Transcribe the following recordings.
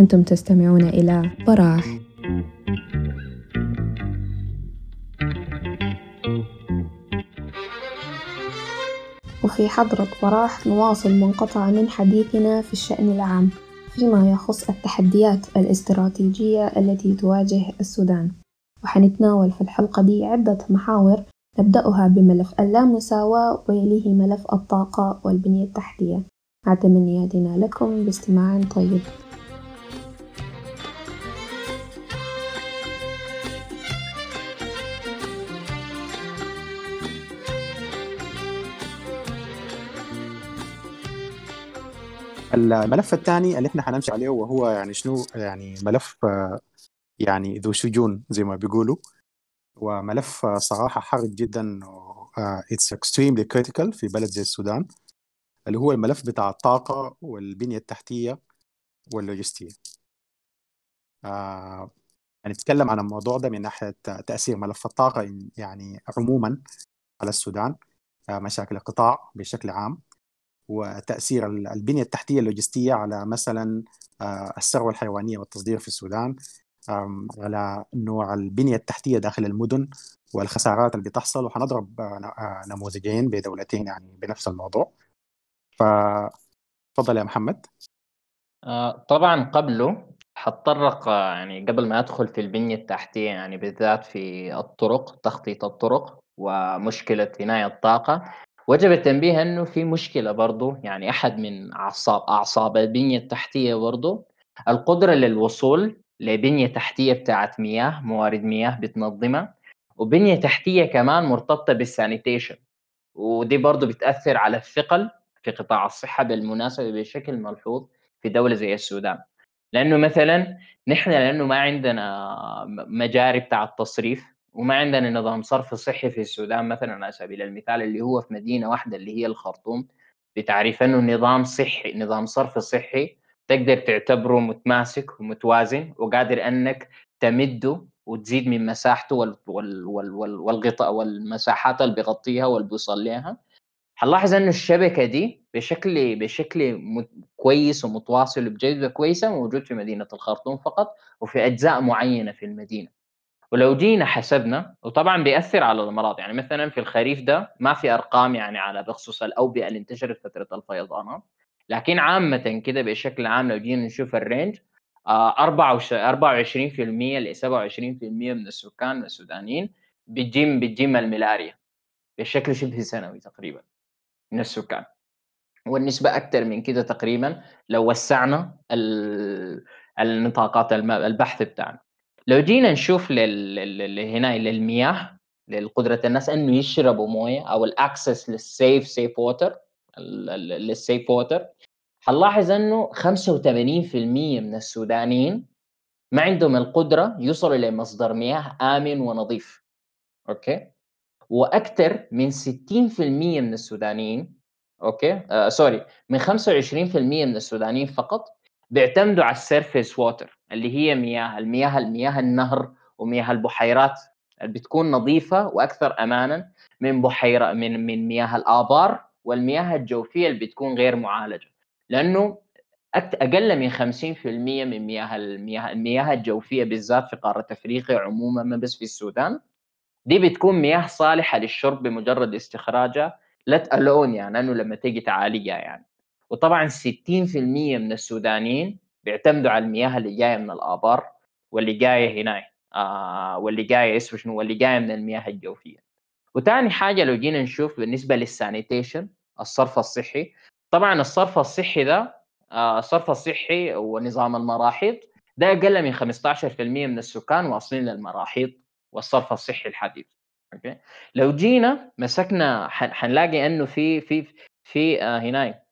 أنتم تستمعون إلى براح وفي حضرة براح نواصل منقطع من حديثنا في الشأن العام فيما يخص التحديات الاستراتيجية التي تواجه السودان. وحنتناول في الحلقة دي عدة محاور نبدأها بملف اللامساواة ويليه ملف الطاقة والبنية التحتية. مع تمنياتنا لكم باستماع طيب. الملف الثاني اللي إحنا حنمشي عليه وهو يعني شنو؟ يعني ملف يعني ذو شجون زي ما بيقولوا. وملف صراحة حرج جدا It's extremely critical في بلد زي السودان اللي هو الملف بتاع الطاقة والبنية التحتية واللوجستية. آه يعني نتكلم عن الموضوع ده من ناحية تأثير ملف الطاقة يعني عموما على السودان آه مشاكل القطاع بشكل عام وتأثير البنية التحتية اللوجستية على مثلا آه، الثروة الحيوانية والتصدير في السودان. على نوع البنية التحتية داخل المدن والخسارات اللي بتحصل وحنضرب آه، نموذجين بدولتين يعني بنفس الموضوع. فتفضل يا محمد. آه، طبعا قبله حتطرق يعني قبل ما أدخل في البنية التحتية يعني بالذات في الطرق تخطيط الطرق ومشكلة عنايه الطاقة وجب التنبيه أنه في مشكلة برضو يعني أحد من اعصاب أعصاب البنية التحتية برضو القدرة للوصول لبنية تحتية بتاعت مياه موارد مياه بتنظمها وبنية تحتية كمان مرتبطة بالسانيتيشن ودي برضو بتأثر على الثقل في قطاع الصحة بالمناسبة بشكل ملحوظ في دولة زي السودان. لأنه مثلا نحن لأنه ما عندنا مجاري بتاع التصريف وما عندنا نظام صرف صحي في السودان مثلا على سبيل المثال اللي هو في مدينة واحدة اللي هي الخرطوم بتعريف إنه نظام صحي نظام صرف صحي تقدر تعتبره متماسك ومتوازن وقادر أنك تمده وتزيد من مساحته وال وال وال وال والغطاء والمساحات اللي بيغطيها واللي بيوصل لها حنلاحظ إنه الشبكة دي بشكل بشكل كويس ومتواصل وبجوده كويسة موجود في مدينة الخرطوم فقط وفي أجزاء معينة في المدينة. ولو جينا حسبنا وطبعا بيأثر على الامراض يعني مثلا في الخريف ده ما في أرقام يعني على بخصوص الأوبئة اللي انتشرت فترة الفيضانات. لكن عامه كده بشكل عام لو جينا نشوف الرينج 24% ل 27% من السكان السودانيين بتجيم بتجيم الملاريا بشكل شبه سنوي تقريبا من السكان والنسبة أكثر من كده تقريبا لو وسعنا النطاقات البحث بتاعنا لو جينا نشوف. هنا للمياه لقدرة الناس إنه يشربوا موية أو ال access لل safe safe water لل safe water حنلاحظ إنه 85% من السودانيين ما عندهم القدرة يوصلوا لمصدر مياه آمن ونظيف. Okay؟ وأكثر من 60% من السودانيين Okay؟ آه sorry من 25% من السودانيين فقط بيعتمدوا على ال surface water اللي هي مياه المياه المياه النهر ومياه البحيرات اللي بتكون نظيفة وأكثر امانا من بحيرة من من مياه الآبار. والمياه الجوفية اللي بتكون غير معالجة لأنه أقل من 50% من مياه المياه المياه الجوفية بالذات في قارة أفريقيا عموما ما بس في السودان دي بتكون مياه صالحة للشرب بمجرد استخراجها لا الون يعني انه لما تيجي تعالجها يعني. وطبعا 60% من السودانيين بيعتمدوا على المياه اللي جاية من الآبار واللي جاية هنا آه واللي جاية اسمه شنو واللي جاية من المياه الجوفية. وثاني حاجة لو جينا نشوف بالنسبة للسانيتيشن الصرف الصحي. طبعا الصرف الصحي ده آه الصرف الصحي ونظام المراحيض ده أقل من 15% من السكان واصلين للمراحيض والصرف الصحي الحديث. okay؟ لو جينا مسكنا حنلاقي إنه في في في آه هناك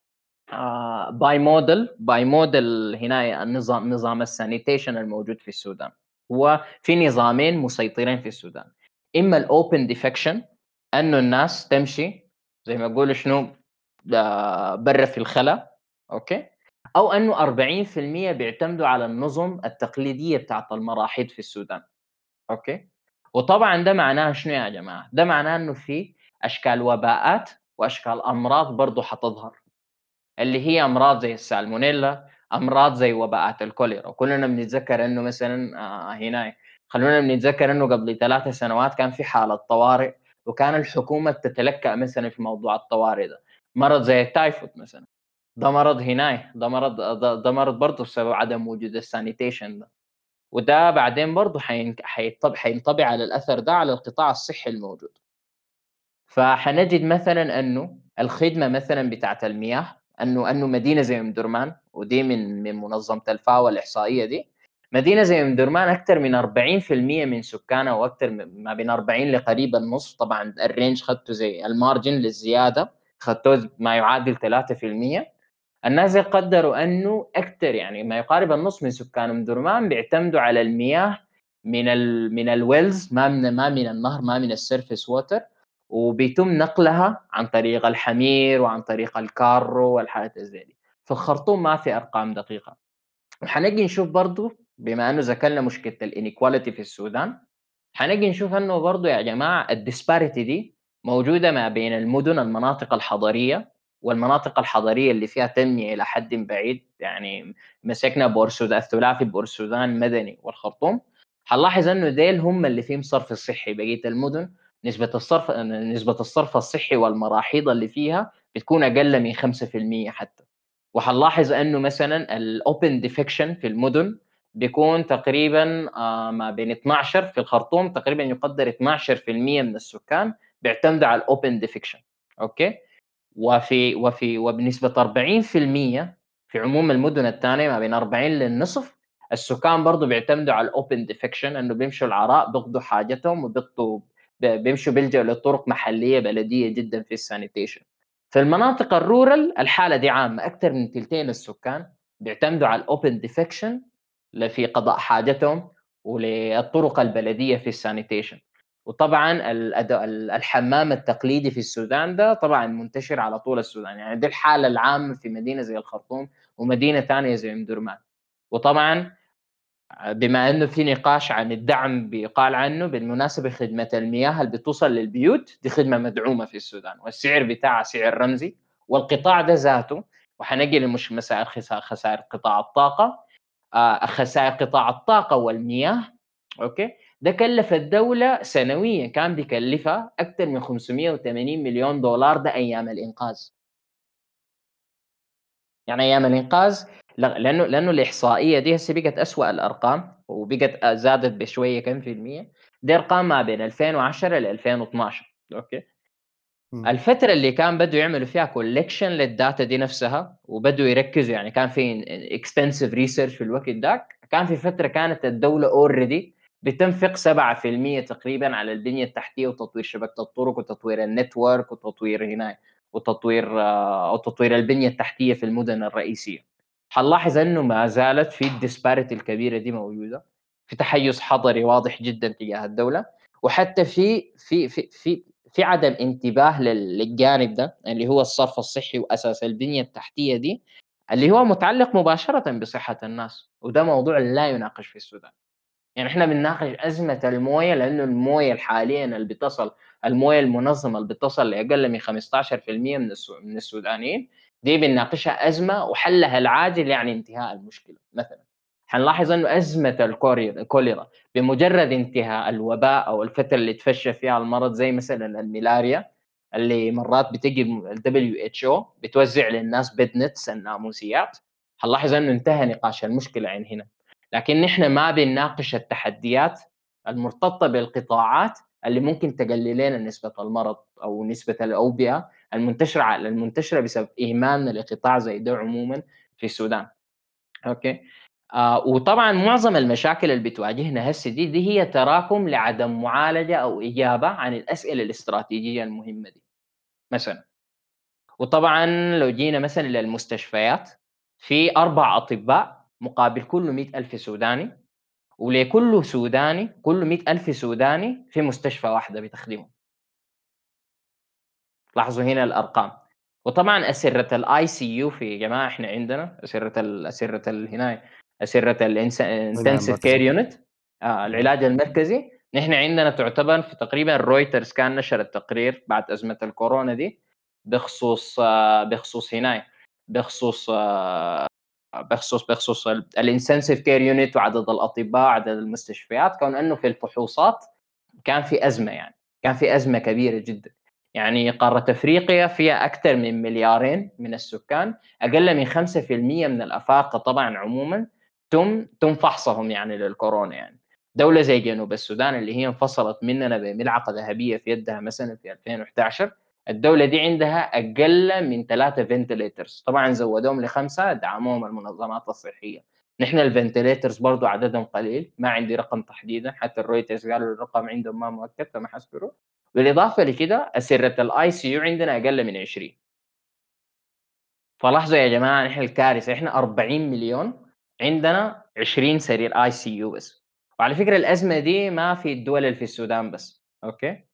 bimodal bimodal هنا النظام نظام ال sanitation الموجود في السودان. هو في نظامين مسيطرين في السودان. إما ال open defecation إنه الناس تمشي زي ما يقولوا شنو برا في الخلا okay؟ أو أنه 40% بيعتمدوا على النظم التقليدية بتاعت المراحيض في السودان okay؟ وطبعا ده معناه شنو يا جماعة؟ ده معناه إنه في أشكال وباءات وأشكال أمراض برضه حتظهر اللي هي أمراض زي السالمونيلا أمراض زي وباءات الكوليرا. وكلنا بنتذكر إنه مثلا آه هنا خلونا بنتذكر إنه قبل ثلاثة سنوات كان في حالة طوارئ وكان الحكومة تتلكأ مثلا في موضوع الطوارئ ده. مرض زي التايفود مثلا. ده مرض هناي ده مرض ده, ده مرض برضه بسبب عدم وجود ال sanitation ده. وده بعدين برضه حينطبع على الأثر ده على القطاع الصحي الموجود. فحنجد مثلا أنه الخدمة مثلا بتاعت المياه أنه أنه مدينة زي أم درمان ودي من من منظمة الفاو الإحصائية دي. مدينة زي أم درمان أكثر من 40% من سكانها وأكثر ما بين 40 لقريب النصف طبعا ال range خدته زي ال margin للزيادة. خدته ما يعادل 3% الناس يقدروا أنه أكثر يعني ما يقارب النصف من سكان ام درمان بيعتمدوا على المياه من ال من ال wells ما من ما من النهر ما من ال surface water وبيتم نقلها عن طريق الحمير وعن طريق الكارو والحاجات زي دي. في الخرطوم ما في أرقام دقيقة. وحنجي نشوف برضو بما أنه ذكرنا مشكلة ال inequality في السودان حنجي نشوف أنه برضو يا جماعة ال disparity دي موجودة ما بين المدن المناطق الحضرية والمناطق الحضرية اللي فيها تنمية إلى حد بعيد يعني مسكنا بورسودان الثلاثي بورسودان مدني والخرطوم. حنلاحظ إنه ديل هم اللي فيهم صرف الصحي بقية المدن. نسبة الصرف نسبة الصرف الصحي والمراحيض اللي فيها بتكون أقل من 5% حتى. وحنلاحظ إنه مثلا ال open defecation في المدن بيكون تقريبا آه، ما بين 12 في الخرطوم تقريبا يقدر 12% من السكان بيعتمدوا على ال open defecation okay؟ وفي وفي وبنسبة 40% في عموم المدن الثانية ما بين 40 للنصف السكان برضه بيعتمدوا على ال open defecation إنه بيمشوا العراء بيقضوا حاجتهم وبيقضوا بيمشوا بيلجأوا لطرق محلية بلدية جدا في ال sanitation في المناطق ال rural الحالة دي عامة أكثر من ثلثين السكان بيعتمدوا على ال open defecation في قضاء حاجتهم وللطرق البلدية في ال sanitation وطبعا الحمام التقليدي في السودان ده طبعا منتشر على طول السودان. يعني دي الحالة العامة في مدينة زي الخرطوم ومدينة ثانية زي ام درمان وطبعا بما إنه في نقاش عن الدعم بيقال عنه بالمناسبة خدمة المياه اللي بتوصل للبيوت؟ دي خدمة مدعومة في السودان. والسعر بتاعها سعر رمزي. والقطاع ده ذاته وحنجي لمش مسائل خسائر قطاع الطاقة. آه، خسائر قطاع الطاقة والمياه okay؟ ده كلف الدولة سنويا كان بيكلفها أكثر من 580 مليون دولار ده أيام الإنقاذ. يعني أيام الإنقاذ لأنه لأنه الإحصائية دي هسه بقت اسوء الأرقام وبقت زادت بشوية كم في المية. دي أرقام ما بين 2010 ل 2012 okay؟ الفترة اللي كان بدوا يعملوا فيها collection لل data دي نفسها وبدوا يركزوا يعني كان في extensive research في الوقت ذاك كان في فترة كانت الدولة already بتنفق 7% تقريبا على البنية التحتية وتطوير شبكة الطرق وتطوير ال network وتطوير هنا وتطوير أو تطوير البنية التحتية في المدن الرئيسية. حنلاحظ أنه ما زالت في ال disparity الكبيرة دي موجودة في تحيز حضري واضح جدا تجاه الدولة وحتى في في في في في عدم انتباه للجانب ده اللي هو الصرف الصحي وأساس البنية التحتية دي اللي هو متعلق مباشرة بصحة الناس وده موضوع لا يناقش في السودان. يعني إحنا بنناقش أزمة الموية لأنه الموية حاليا اللي بتصل الموية المنظمة اللي بتصل لأقل من 15% من من السودانيين دي بنناقشها أزمة وحلها العاجل يعني انتهاء المشكلة. مثلا حنلاحظ إنه أزمة الكوليرا بمجرد انتهاء الوباء أو الفترة اللي تفشى فيها المرض زي مثلا الملاريا اللي مرات بتجي ال WHO بتوزع للناس بدنتس الناموسيات. حنلاحظ إنه انتهى نقاش المشكلة عن هنا. لكن نحن ما بنناقش التحديات المرتبطة بالقطاعات اللي ممكن تقلل لنا نسبة المرض أو نسبة الأوبئة المنتشرة المنتشرة بسبب إهمالنا لقطاع زي ده عموما في السودان. أوكي؟ آه وطبعا معظم المشاكل اللي بتواجهنا هسه دي دي هي تراكم لعدم معالجة أو إجابة عن الأسئلة الاستراتيجية المهمة دي. مثلا وطبعا لو جينا مثلا للمستشفيات في أربع أطباء مقابل كل 100 ألف سوداني ولكل سوداني كل 100 ألف سوداني في مستشفى واحدة بتخدمه لاحظوا هنا الأرقام. وطبعا أسرة ال ICU يا جماعة إحنا عندنا أسرة أسرة هنا أسرة ال intensive care unit العلاج المركزي. نحن عندنا تعتبر في تقريبا رويترز كان نشر التقرير بعد أزمة الكورونا دي بخصوص بخصوص هنا بخصوص بخصوص بخصوص ال intensive care unit وعدد الأطباء عدد المستشفيات كون أنه في الفحوصات كان في أزمة يعني كان في أزمة كبيرة جدا. يعني قارة أفريقيا فيها أكثر من مليارين من السكان أقل من 5% من الأفارقة طبعا عموما تم تم فحصهم يعني للكورونا يعني. دولة زي جنوب السودان اللي هي انفصلت مننا بملعقة ذهبية في يدها مثلا في 2011 الدولة دي عندها أقل من ثلاثة ventilators طبعا زودوهم لخمسة دعموهم المنظمات الصحية. نحن ال ventilators برضو عددهم قليل ما عندي رقم تحديدا حتى الرويترز قالوا الرقم عندهم ما مؤكد فما حسبره بالإضافة لكده أسرة ال ICU عندنا أقل من 20 فلاحظوا يا جماعة نحن الكارثة إحنا 40 مليون عندنا 20 سرير ICU بس. وعلى فكرة الأزمة دي ما في الدول اللي في السودان بس okay؟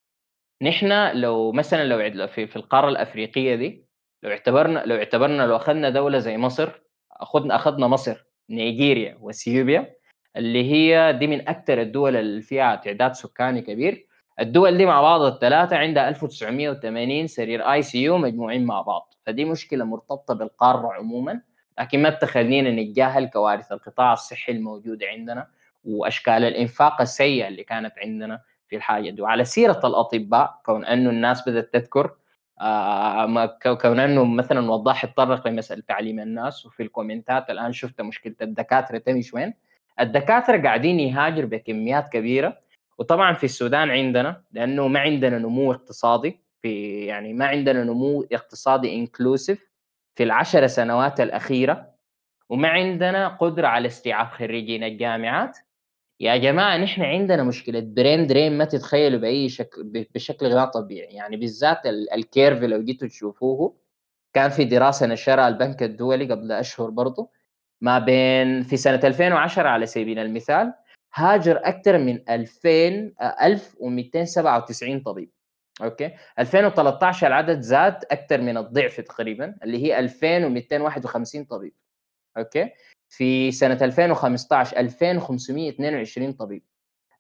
نحن لو مثلا لو في, في القارة الأفريقية دي لو اعتبرنا لو اعتبرنا لو أخذنا دولة زي مصر أخذنا أخذنا مصر نيجيريا وإثيوبيا اللي هي دي من أكثر الدول اللي فيها تعداد سكاني كبير. الدول دي مع بعض الثلاثة عندها 1980 سرير ICU مجموعين مع بعض. فدي مشكلة مرتبطة بالقارة عموما. لكن ما تخلينا نتجاهل كوارث القطاع الصحي الموجوده عندنا وأشكال الإنفاق السيئة اللي كانت عندنا. في الحاجة دي. وعلى سيرة الأطباء كون أنه الناس بدأت تذكر آه كون أنه مثلا وضاح يتطرق لمساله تعليم الناس وفي ال comments ات الآن شفت مشكلة الدكاترة تمش وين الدكاترة قاعدين يهاجروا بكميات كبيرة. وطبعا في السودان عندنا لأنه ما عندنا نمو اقتصادي في يعني ما عندنا نمو اقتصادي inclusive في العشر سنوات الأخيرة. وما عندنا قدرة على استيعاب خريجين الجامعات. يا جماعة نحن عندنا مشكلة brain drain ما تتخيلوا بأي شكل بشكل غير طبيعي. يعني بالذات ال curve لو جيتوا تشوفوه كان في دراسة نشرها البنك الدولي قبل أشهر برضه ما بين في سنة 2010 على سبيل المثال هاجر أكثر من 2000 1297 طبيب. okay؟ 2013 العدد زاد أكثر من الضعف تقريبا اللي هي 2251 طبيب. okay؟ في سنة 2015 2522 طبيب.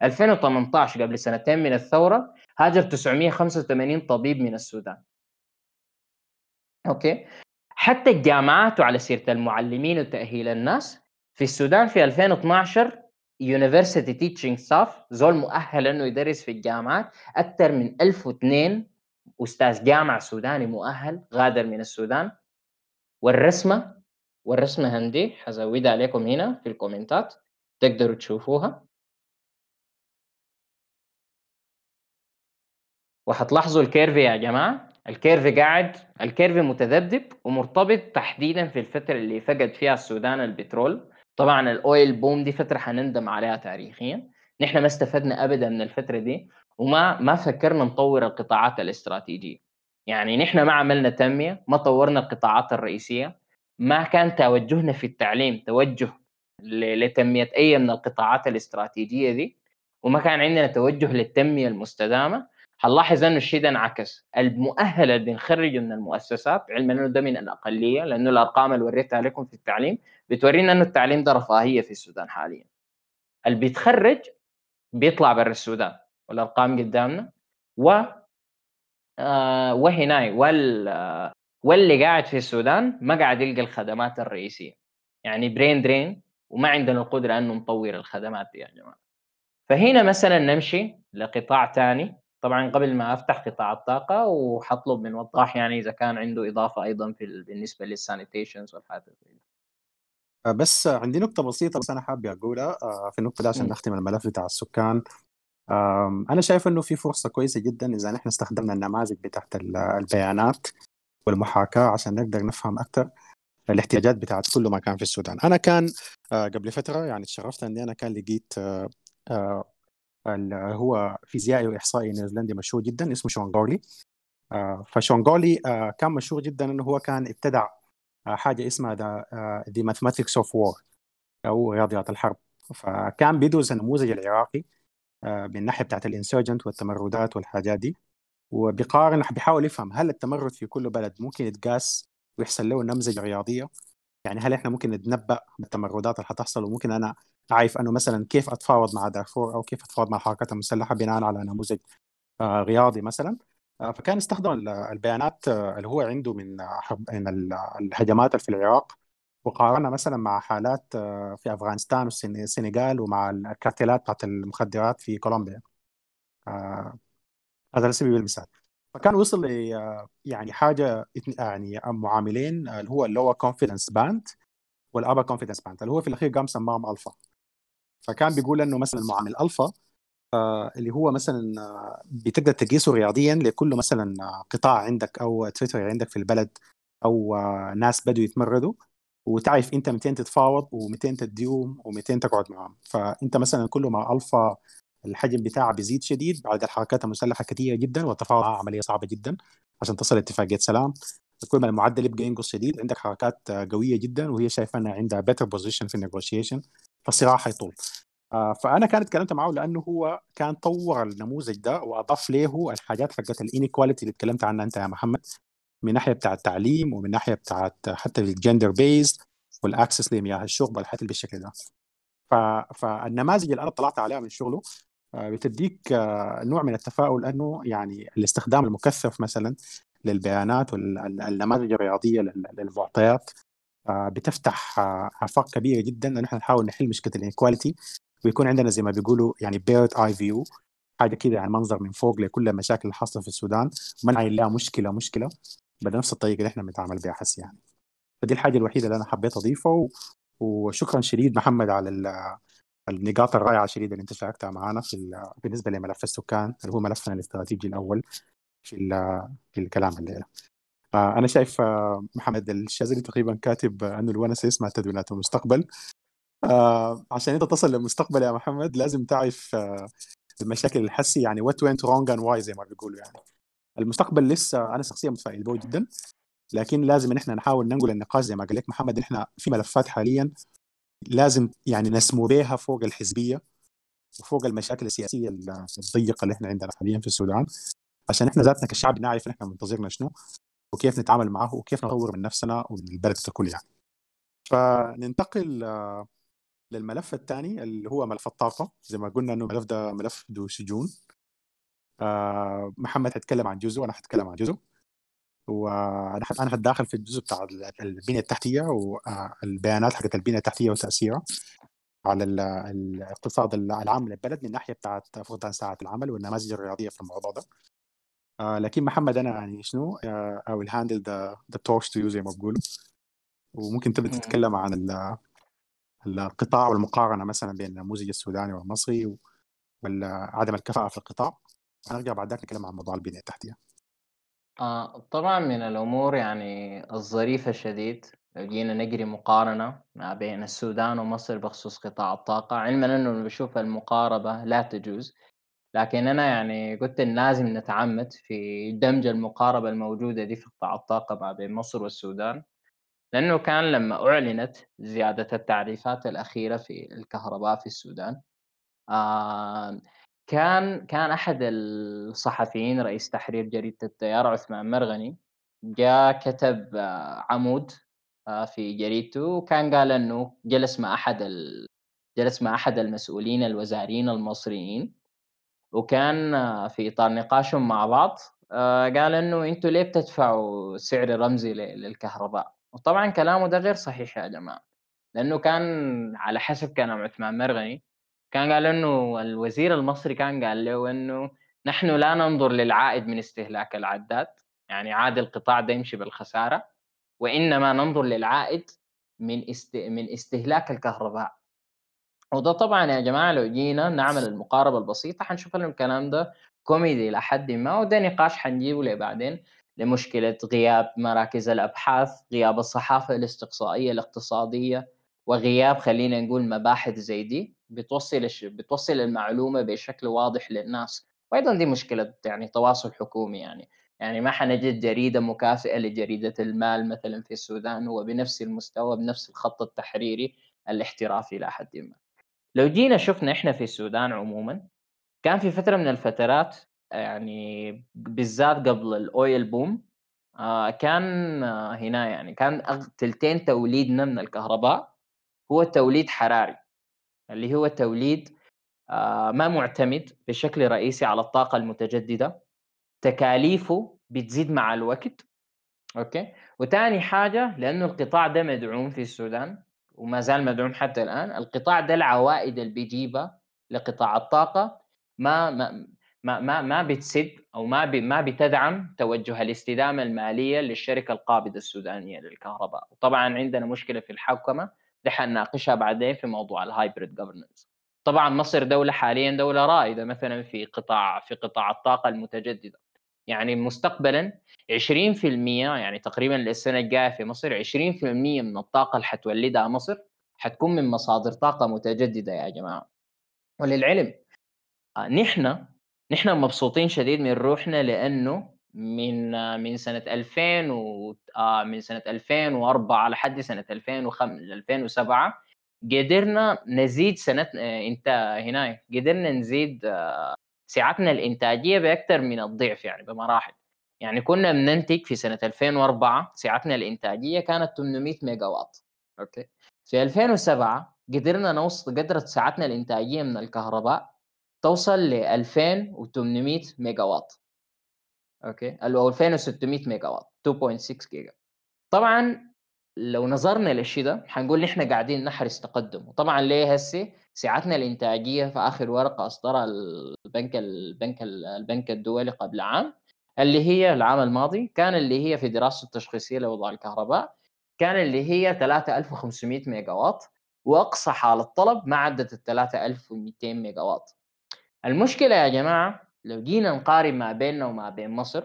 2018 قبل سنتين من الثورة هاجر 985 طبيب من السودان. okay؟ حتى الجامعات وعلى سيرة المعلمين وتأهيل الناس في السودان في 2012 university teaching staff زول مؤهل إنه يدرس في الجامعات أكثر من 1002 أستاذ جامعة سوداني مؤهل غادر من السودان. والرسمة والرسمة عندي حزودها عليكم هنا في ال comments ات تقدروا تشوفوها. وحتلاحظوا ال curve يا جماعة ال curve قاعد ال curve متذبذب ومرتبط تحديدا في الفترة اللي فقد فيها السودان البترول. طبعا ال oil boom دي فترة حنندم عليها تاريخيا. نحن ما استفدنا ابدا من الفترة دي وما ما فكرنا نطور القطاعات الاستراتيجية. يعني نحن ما عملنا تنمية ما طورنا القطاعات الرئيسية. ما كان توجهنا في التعليم توجه لتنميه اي من القطاعات الاستراتيجية دي وما كان عندنا توجه للتنمية المستدامة. حنلاحظ إنه الشيء ده انعكس. المؤهل اللي بنخرجه من المؤسسات علما إنه ده من الأقلية لأنه الأرقام اللي وريتها لكم في التعليم بتورينا إنه التعليم ده رفاهية في السودان حاليا. اللي بيتخرج بيطلع برا السودان والأرقام قدامنا. و آه وهنا وال واللي قاعد في السودان ما قاعد يلقى الخدمات الرئيسية. يعني brain drain وما عندنا القدرة إنه نطور الخدمات دي يا جماعة. فهنا مثلا نمشي لقطاع ثاني طبعا قبل ما أفتح قطاع الطاقة وحطلب من وضاح يعني إذا كان عنده إضافة أيضا في بالنسبة لل sanitations والحاجات دي. آه، بس عندي نقطة بسيطة بس أنا حابب أقولها آه، في النقطة دي عشان نختم الملف بتاع السكان. أنا شايف إنه في فرصة كويسة جدا إذا نحن استخدمنا النماذج بتاعت البيانات. والمحاكاة عشان نقدر نفهم أكثر الاحتياجات بتاعت كل مكان في السودان. أنا كان آه، قبل فترة يعني تشرفت إني أنا كان لقيت آه، آه، هو فيزيائي وإحصائي نيوزيلندي مشهور جدا اسمه شون جورلي فشون جورلي كان مشهور جدا إنه هو كان ابتدع حاجة اسمها the mathematics of war أو رياضيات الحرب. فكان بيدرس النموذج العراقي من الناحيه بتاعت ال insurgent والتمردات والحاجات دي. وبيقارن بيحاول يفهم هل التمرد في كل بلد ممكن يتقاس ويحصل له نمذجه رياضية؟ يعني هل إحنا ممكن نتنبأ بالتمردات اللي حتحصل؟ وممكن أنا أعرف إنه مثلا كيف أتفاوض مع دارفور أو كيف أتفاوض مع الحركات المسلحة بناء على نموذج آه، رياضي مثلا. آه، فكان استخدم البيانات آه، اللي هو عنده من من الهجمات في العراق وقارنها مثلا مع حالات في أفغانستان والسنغال ومع الكارتيلات بتاعت المخدرات في كولومبيا. هذا على سبيل المثال فكان وصل ل يعني حاجة يعني معاملين اللي هو ال lower confidence band وال upper confidence band اللي هو في الأخير قام سماهم الفا فكان بيقول إنه مثلا المعامل الفا آه، اللي هو مثلا آه، بتقدر تقيسه رياضيا لكل مثلا آه، قطاع عندك أو تويتر عندك في البلد أو ناس بدوا يتمردوا. وتعرف أنت 200 تتفاوض و200 تديهم و200 تقعد معهم فأنت مثلا كل ما الفا الحجم بتاعها بيزيد شديد بعد الحركات المسلحة كثيره جدا والتفاوض عملية صعبة جدا. عشان تصل اتفاقية سلام كل ما المعدل يبقى ينقص شديد. عندك حركات قوية جدا وهي شايفة إنها عندها better position في ال negotiation فالصراع حيطول آه، فأنا كانت اتكلمت معه لأنه هو كان طور النموذج ده وأضاف له الحاجات حقت ال inequality اللي اتكلمت عنها أنت يا محمد. من ناحية بتاع التعليم ومن ناحية بتاعت حتى ال gender bias وال access لمياه الشرب والحاجات اللي بالشكل ده. فالنماذج اللي أنا طلعت عليها من شغله آه، بتديك آه، نوع من التفاؤل أنه يعني الاستخدام المكثف مثلا للبيانات والنماذج الرياضية للمعطيات بتفتح آفاق كبيرة جدا ان إحنا نحاول نحل مشكلة ال inequality ويكون عندنا زي ما بيقولوا يعني bird eye view حاجة كده يعني منظر من فوق لكل المشاكل اللي حاصلة في السودان ما نعاين لها مشكلة مشكلة بنفس الطريقة اللي إحنا بنتعامل بها حس يعني فدي الحاجة الوحيدة اللي أنا حبيت أضيفها. وشكرا شديد محمد على. النقاط الرائعة الشديده اللي انت شاركتها معنا في ال... بالنسبة لملف السكان اللي هو ملفنا الاستراتيجي الأول في. في الكلام الليلة أنا شايف آه، محمد الشاذلي تقريبا كاتب أنه الونس يسمع تدوينات المستقبل آه عشان أنت تصل للمستقبل يا محمد لازم تعرف آه المشاكل الحسي يعني what went wrong and why زي ما بيقولوا يعني المستقبل لسه أنا شخصيا متفائل به جدا لكن لازم إن إحنا نحاول ننقل النقاش زي ما قال لك محمد إحنا في ملفات حاليا لازم يعني نسمو بها فوق الحزبية وفوق المشاكل السياسية الضيقة اللي إحنا عندنا حاليا في السودان عشان إحنا ذاتنا كشعب نعرف إحنا منتظرنا شنو وكيف نتعامل معه وكيف نطور من نفسنا ومن البلد ككل يعني. فننتقل آه، للملف الثاني اللي هو ملف الطاقة. زي ما قلنا إنه الملف ده ملف ذو شجون. آه محمد حيتكلم عن جزء وأنا حتكلم عن جزء وأنا أنا هتداخل في الجزء بتاع البنية التحتية والبيانات حقت البنية التحتية وتاثيرها على الاقتصاد العام للبلد من ناحية بتاعت فقدان ساعات العمل والنماذج الرياضية في الموضوع ده. آه لكن محمد أنا يعني شنو؟ آه I will handle the the talks to you زي ما بقولوا وممكن تبدا تتكلم عن القطاع والمقارنة مثلا بين النموذج السوداني والمصري وعدم الكفاءة في القطاع. هنرجع بعد ذاك نتكلم عن موضوع البنية التحتية. آه طبعا من الأمور يعني الظريفة شديد لو جينا نجري مقارنة ما بين السودان ومصر بخصوص قطاع الطاقة علما أنه بشوف المقاربة لا تجوز لكن أنا يعني قلت إن لازم نتعمد في دمج المقاربة الموجودة دي في قطاع الطاقة ما بين مصر والسودان لأنه كان لما أعلنت زيادة التعريفات الأخيرة في الكهرباء في السودان آه كان كان أحد الصحفيين رئيس تحرير جريدة التيار عثمان مرغني جاء كتب آه عمود آه في جريدته وكان قال إنه جلس مع أحد ال... جلس مع أحد المسؤولين الوزاريين المصريين وكان آه في إطار نقاشهم مع بعض قال إنه أنتوا ليه بتدفعوا سعر رمزي للكهرباء؟ وطبعا كلامه ده غير صحيح يا جماعة لأنه كان على حسب كلام عثمان مرغني كان قال إنه الوزير المصري كان قال له إنه نحن لا ننظر للعائد من استهلاك العداد يعني عاد القطاع ده يمشي بالخسارة وإنما ننظر للعائد من است... من استهلاك الكهرباء. وده طبعا يا جماعة لو جينا نعمل المقاربة البسيطة حنشوف إنه الكلام ده كوميدي إلى حد ما وده نقاش حنجيبه لبعدين لمشكلة غياب مراكز الأبحاث، غياب الصحافة الاستقصائية الاقتصادية، وغياب خلينا نقول مباحث زي دي بتوصل بتوصل المعلومة بشكل واضح للناس، وأيضا دي مشكلة يعني تواصل حكومي يعني، يعني ما حنجد جريده مكافئة لجريدة المال مثلا في السودان هو بنفس المستوى بنفس الخط التحريري الاحترافي إلى حد ما. لو جينا شفنا إحنا في السودان عموما كان في فترة من الفترات يعني بالذات قبل الأويل بوم آه كان آه هنا يعني كان تلتين توليدنا من الكهرباء هو توليد حراري اللي هو توليد آه ما معتمد بشكل رئيسي على الطاقة المتجددة تكاليفه بتزيد مع الوقت okay؟ وثاني حاجة لأنه القطاع ده مدعوم في السودان وما زال مدعوم حتى الآن القطاع ده العوائد اللي بيجيبها لقطاع الطاقة ما ما ما ما, بتسد أو ما ما بتدعم توجه الاستدامة المالية للشركة القابضة السودانية للكهرباء. وطبعا عندنا مشكلة في الحوكمة ده حنناقشها بعدين في موضوع الهايبريد جفرنس طبعا مصر دولة حاليا دولة رائدة مثلا في قطاع في قطاع الطاقة المتجددة. يعني مستقبلا 20% يعني تقريبا السنة الجاية في مصر 20% من الطاقة اللي حتولدها مصر حتكون من مصادر طاقة متجددة يا جماعة. وللعلم آه، نحن نحن مبسوطين شديد من روحنا لأنه من آه، من سنة 2000 و آه، من سنة 2004 لحد سنة 2005 2007 قدرنا نزيد سنة إنت هنا قدرنا نزيد سعتنا الإنتاجية باكثر من الضعف يعني بمراحل. يعني كنا بننتج في سنة 2004 سعتنا الإنتاجية كانت 800 ميجا واط okay؟ في 2007 قدرنا نوصل قدرت سعتنا الإنتاجية من الكهرباء توصل ل 2800 ميجا واط okay؟ أو 2600 ميجا واط 2.6 جيجا. طبعا لو نظرنا للشيء ده حنقول نحن قاعدين نحرز تقدم. وطبعا ليه هسه سعتنا الإنتاجية في آخر ورقة أصدرها البنك البنك البنك الدولي قبل عام اللي هي العام الماضي كان اللي هي في دراسته التشخيصية لوضع الكهرباء كان اللي هي 3500 ميجا واط وأقصى حال الطلب ما عدت ال 3200 ميجا واط. المشكلة يا جماعة لو جينا نقارن ما بيننا وما بين مصر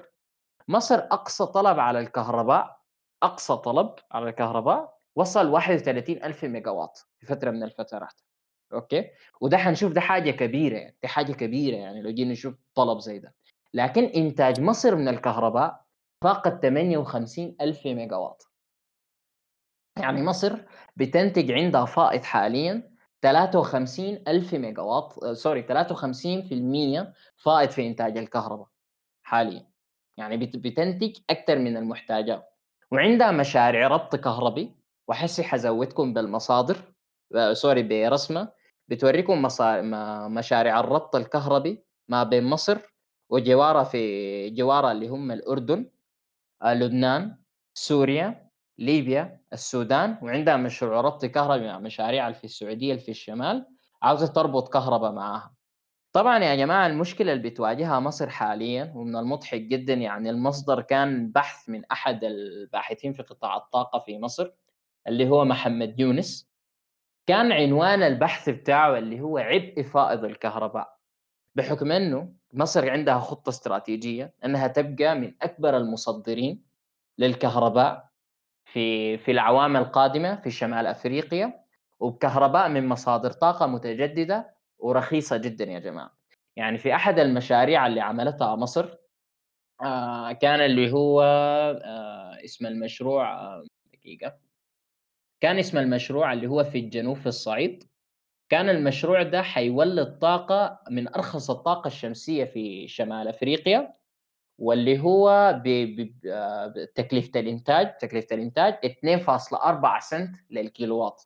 مصر أقصى طلب على الكهرباء أقصى طلب على الكهرباء وصل 31000 ميجا واط في فترة من الفترات. okay؟ وده حنشوف ده حاجة كبيرة يعني دي حاجة كبيرة يعني لو جينا نشوف طلب زي ده. لكن إنتاج مصر من الكهرباء فاقت 58 ألف ميجا واط يعني مصر بتنتج عندها فائض حاليا 53 ألف ميجا واط sorry 53% فائض في إنتاج الكهرباء حاليا. يعني بتنتج أكثر من المحتاجات. وعندها مشاريع ربط كهربي وحسي حزودكم بالمصادر آه، سوري برسمة بتوريكم مشاريع الربط الكهربي ما بين مصر وجوارها في جوارها اللي هم الأردن آه، لبنان سوريا ليبيا السودان وعندها مشروع ربط كهربي مع مشاريع في السعودية في الشمال عاوزة تربط كهرباء معاها. طبعا يا جماعة المشكلة اللي بتواجهها مصر حاليا ومن المضحك جدا يعني المصدر كان بحث من أحد الباحثين في قطاع الطاقة في مصر اللي هو محمد يونس. كان عنوان البحث بتاعه اللي هو عبء فائض الكهرباء بحكم إنه مصر عندها خطة استراتيجية إنها تبقى من أكبر المصدرين للكهرباء في في الاعوام القادمة في شمال أفريقيا وبكهرباء من مصادر طاقة متجددة ورخيصة جدا يا جماعة. يعني في أحد المشاريع اللي عملتها مصر آه كان اللي هو آه اسم المشروع آه دقيقة. كان اسم المشروع اللي هو في الجنوب في الصعيد. كان المشروع ده حيولد طاقة من أرخص الطاقة الشمسية في شمال أفريقيا. واللي هو بتكلفة الإنتاج تكلفة الإنتاج 2.4 سنت للكيلووات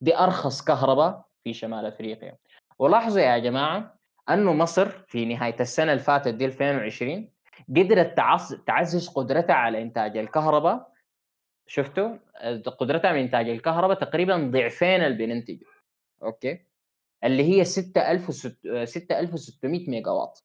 دي أرخص كهرباء في شمال أفريقيا. ولاحظوا يا جماعة أنه مصر في نهاية السنة اللي فاتت دي 2020 قدرت تعزز قدرتها على إنتاج الكهرباء. شفتوا؟ قدرتها على إنتاج الكهرباء تقريبا ضعفين اللي بننتجه okay؟ اللي هي 6600 ميجا واط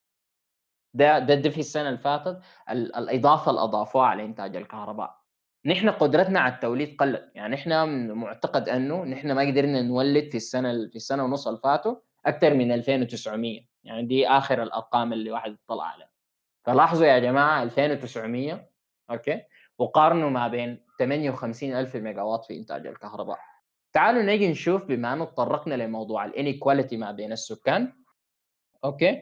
ده ده, في السنة اللي فاتت الإضافة اللي أضافوها على إنتاج الكهرباء. نحن قدرتنا على التوليد قلت يعني إحنا نعتقد أنه نحن ما قدرنا نولد في السنة في السنة ونص اللي فاتوا أكثر من 2900 يعني دي آخر الأرقام اللي واحد طلع عليها. فلاحظوا يا جماعة 2900 okay؟ وقارنوا ما بين 58000 ميجا واط في إنتاج الكهرباء. تعالوا نيجي نشوف بما أنه تطرقنا لموضوع ال inequality ما بين السكان okay؟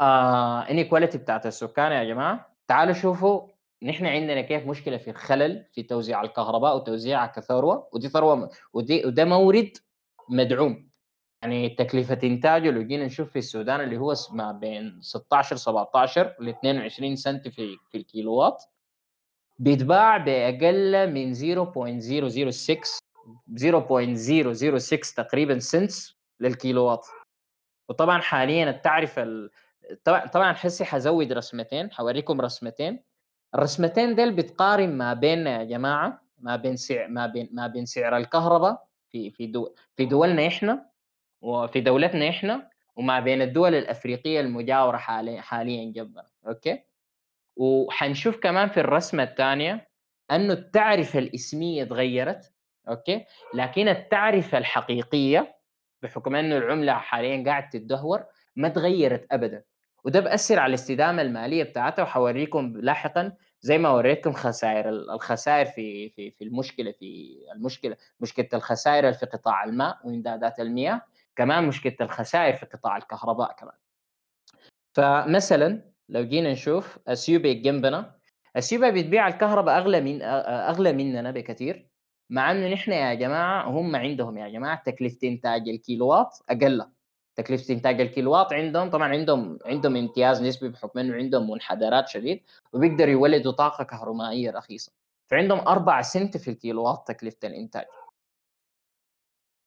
آه inequality بتاعت السكان يا جماعة. تعالوا شوفوا نحن عندنا كيف مشكلة في الخلل في توزيع الكهرباء وتوزيعها كثروة ودي ثروة ودي وده مورد مدعوم. يعني تكلفة إنتاجه لو جينا نشوف في السودان اللي هو ما بين 16 17 ل 22 سنت في في الكيلووات بيتباع بأقل من 0.006 0.006 تقريبا cents للكيلو وات وطبعا حاليا التعرفه ال... طبعا طبعا حسي حأزود رسمتين حوريكم رسمتين. الرسمتين ديل بتقارن ما بين يا جماعة ما بين سعر ما بين ما بين سعر الكهرباء في في دو في دولنا إحنا وفي دولتنا إحنا وما بين الدول الأفريقية المجاورة حاليا حاليا جنبنا okay؟ وحنشوف كمان في الرسمة الثانية أنه التعرفة الإسمية تغيرت okay؟ لكن التعرفة الحقيقية بحكم أنه العملة حاليا قاعد تتدهور ما تغيرت ابدا. وده بأثر على الاستدامة المالية بتاعتها وحوريكم لاحقا زي ما وريتكم خسائر الخسائر في في في المشكلة في المشكلة مشكلة الخسائر في قطاع الماء وإمدادات المياه كمان مشكلة الخسائر في قطاع الكهرباء كمان. فمثلا لو جينا نشوف اثيوبيا جنبنا اثيوبيا بتبيع الكهرباء أغلى من أغلى مننا بكثير مع إنه نحن يا جماعة هم عندهم يا جماعة تكلفة إنتاج الكيلوات أقل. تكلفة إنتاج الكيلوات عندهم طبعا عندهم عندهم امتياز نسبي بحكم إنه عندهم منحدرات شديد وبيقدروا يولدوا طاقة كهرومائية رخيصة. فعندهم 4 سنت في الكيلوات تكلفة الإنتاج.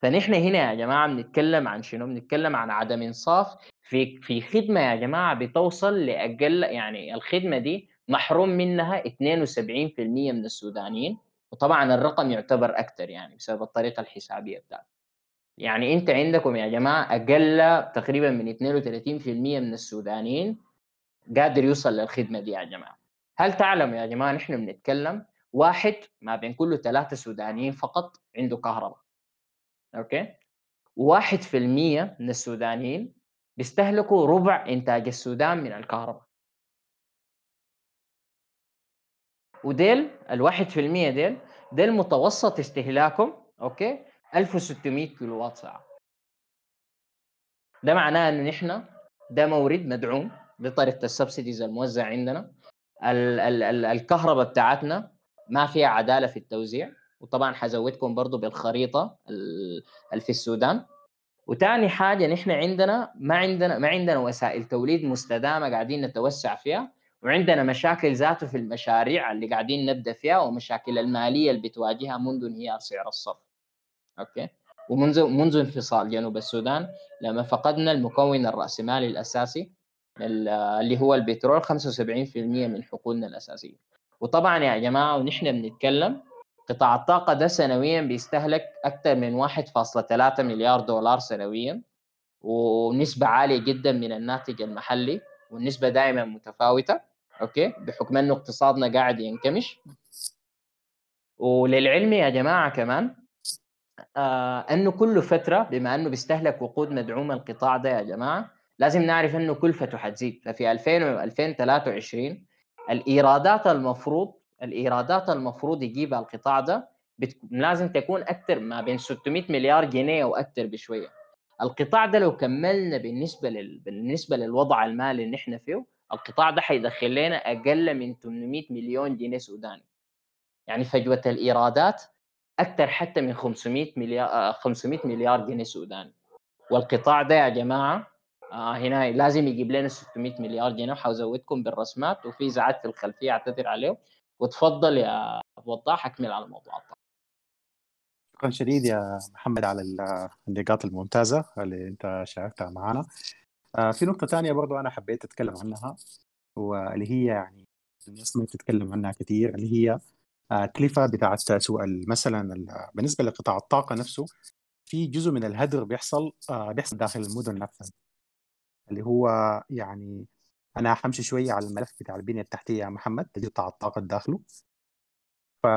فنحن هنا يا جماعة بنتكلم عن شنو؟ بنتكلم عن عدم إنصاف. في في خدمة يا جماعة بتوصل لأقل يعني الخدمة دي محروم منها 72% من السودانيين. وطبعا الرقم يعتبر أكثر يعني بسبب الطريقة الحسابية بتاعته يعني انت عندكم يا جماعة أقل تقريبا من 32% من السودانيين قادر يوصل للخدمة دي يا جماعة. هل تعلموا يا جماعة نحن بنتكلم واحد ما بين كل ثلاثة سودانيين فقط عنده كهرباء. أوكي؟ واحد في المية من السودانيين بيستهلكوا ربع إنتاج السودان من الكهرباء. وديل الواحد في المية ديل ديل متوسط استهلاكهم okay؟ 1600 كيلو وات ساعة ده معناه انه نحن ده مورد مدعوم بطريقة ال subsidies الموزع عندنا. ال ال ال الكهرباء بتاعتنا ما فيها عدالة في التوزيع وطبعا حزودكم برضو بالخريطة اللي في السودان. وثاني حاجة نحن عندنا ما عندنا ما عندنا وسائل توليد مستدامة قاعدين نتوسع فيها وعندنا مشاكل ذاته في المشاريع اللي قاعدين نبدأ فيها ومشاكل المالية اللي بتواجهها منذ انهيار سعر الصرف. أوكي؟ ومنذ منذ انفصال جنوب السودان لما فقدنا المكون الرأسمالي الأساسي اللي هو البترول 75% من حقولنا الأساسية. وطبعا يا جماعة ونحن بنتكلم قطاع الطاقة ده سنويا بيستهلك أكثر من 1.3 مليار دولار سنويا ونسبة عالية جدا من الناتج المحلي والنسبة دائما متفاوتة أوكي؟ بحكم أنه اقتصادنا قاعد ينكمش. وللعلم يا جماعة كمان أنه كل فترة بما أنه بيستهلك وقود مدعومه القطاع ده يا جماعة لازم نعرف أنه كلفته حتزيد. ففي 2000 و 2023 الإيرادات المفروض الإيرادات المفروض يجيبها القطاع ده بت... لازم تكون أكثر ما بين 600 مليار جنيه وأكثر بشوية. القطاع ده لو كملنا بالنسبة لل... بالنسبة للوضع المالي اللي إحنا فيه القطاع ده حيدخل لنا أقل من 800 مليون جنيه سوداني. يعني فجوة الإيرادات أكثر حتى من 500 مليار 500 مليار جنيه سوداني. والقطاع ده يا جماعة آه هنا لازم يجيب لنا 600 مليار جنيه وحزودكم بالرسمات وفي ازعاج في الخلفية أعتذر عليه وتفضل يا وضاح أكمل على الموضوع شكرا شديد يا محمد على النقاط الممتازة اللي أنت شاركتها معنا. آه، في نقطة ثانية برضو أنا حبيت أتكلم عنها واللي هي يعني الناس ما بتتكلم عنها كثير اللي هي التكلفة بتاعت سوق مثلا بالنسبة لقطاع الطاقة نفسه في جزء من الهدر بيحصل آه، بيحصل داخل المدن نفسها. اللي هو يعني أنا حمشي شوية على الملف بتاع البنية التحتية يا محمد قطاع الطاقة داخله. ف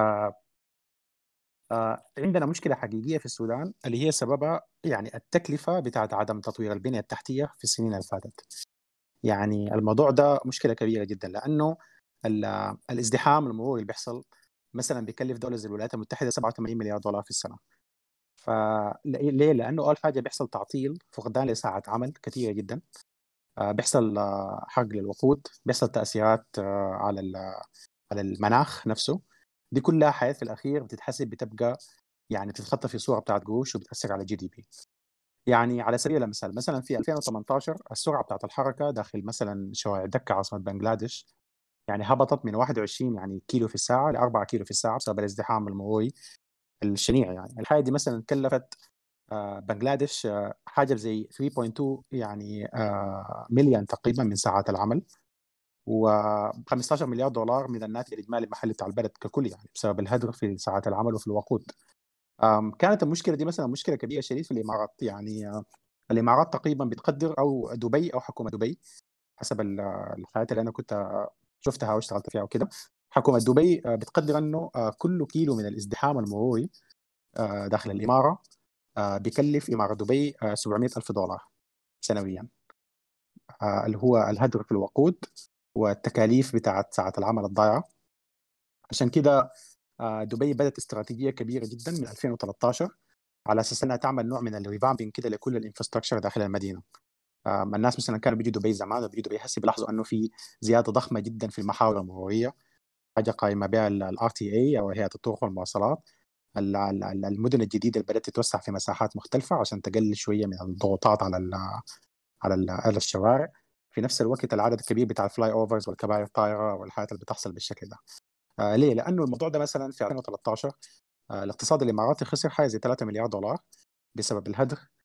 آه، عندنا مشكلة حقيقية في السودان اللي هي سببها يعني التكلفة بتاعت عدم تطوير البنية التحتية في السنين اللي فاتت. يعني الموضوع ده مشكلة كبيرة جدا لأنه الازدحام المروري اللي بيحصل مثلا بيكلف دولة زي الولايات المتحدة 87 مليار دولار في السنة. فليه؟ لأنه أول حاجة بيحصل تعطيل فقدان لساعات عمل كثيرة جدا. آه، بيحصل آه، حرق للوقود بيحصل تأثيرات على على المناخ نفسه. دي كلها حياة في الأخير بتتحسب بتبقى يعني تتخطى في صوره بتاعت قروش وبتأثر على جي دي بي. يعني على سبيل المثال مثلا في 2018 السرعة بتاعت الحركة داخل مثلا شوارع دكة عاصمة بنغلاديش يعني هبطت من 21 يعني كيلو في الساعة ل 4 كيلو في الساعة بسبب الازدحام المروري الشنيع يعني. الحاجة دي مثلا كلفت آه، بنغلاديش آه، حاجة زي 3.2 يعني مليون تقريبا من ساعات العمل و 15 مليار دولار من الناتج الإجمالي المحلي بتاع البلد ككل يعني بسبب الهدر في ساعات العمل وفي الوقود. كانت المشكلة دي مثلا مشكلة كبيرة شديد في الإمارات يعني الإمارات تقريبا بتقدر أو دبي أو حكومة دبي حسب الحالات اللي أنا كنت شفتها واشتغلت فيها وكده حكومة دبي آه، بتقدر إنه آه، كل كيلو من الازدحام المروري آه، داخل الإمارة بيكلف إمارة دبي 700 ألف دولار سنويا. اللي هو الهدر في الوقود والتكاليف بتاعت ساعات العمل الضائعه عشان كده دبي بدأت استراتيجية كبيرة جدا من 2013 على أساس إنها تعمل نوع من ال revamping كده لكل ال infrastructure داخل المدينة. الناس مثلا كانوا بيجوا دبي زمان وبيجوا دبي هسه بيلاحظوا إنه في زيادة ضخمة جدا في المحاور المرورية. حاجة قائمه بها ال RTA أو هيئة الطرق والمواصلات. المدن الجديدة اللي بدأت تتوسع في مساحات مختلفة عشان تقلل شوية من الضغوطات على ال على ال على الشوارع. في نفس الوقت العدد الكبير بتاع ال flyovers والكباري الطائرة والحاجات اللي بتحصل بالشكل ده. آه ليه؟ لأنه الموضوع ده مثلا في 2013 آه الاقتصاد الإماراتي خسر حاجة زي 3 مليار دولار بسبب الهدر. آه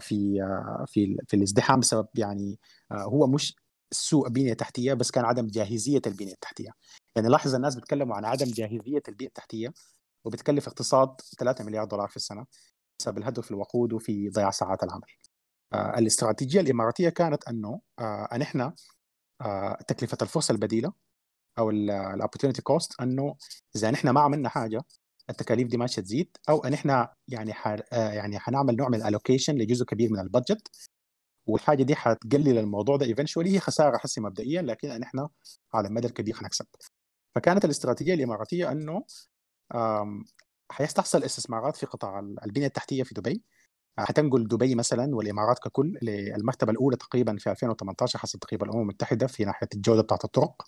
في آه في في الازدحام بسبب يعني آه هو مش سوء بنية تحتية بس كان عدم جاهزية البنية التحتية. يعني لاحظ الناس بيتكلموا عن عدم جاهزية البنية التحتية وبتكلف اقتصاد 3 مليار دولار في السنة بسبب الهدر في الوقود وفي ضياع ساعات العمل. آه الاستراتيجية الإماراتية كانت أنه آه أن إحنا آه تكلفة الفرصة البديلة أو ال opportunity cost أنه إذا نحن ما عملنا حاجة التكاليف دي ماشية تزيد أو إن إحنا يعني ح... آه، يعني حنعمل نوع من ال allocation لجزء كبير من ال budget والحاجة دي حتقلل الموضوع ده eventually هي خسارة حسي مبدئيا لكن نحن على المدى الكبير حنكسب. فكانت الاستراتيجية الإماراتية إنه حيستحصل استثمارات في قطاع البنية التحتية في دبي. حتنقل دبي مثلا والإمارات ككل للمرتبة الأولى تقريبا في 2018 حسب تقريبا الأمم المتحدة في ناحية الجودة بتاعت الطرق.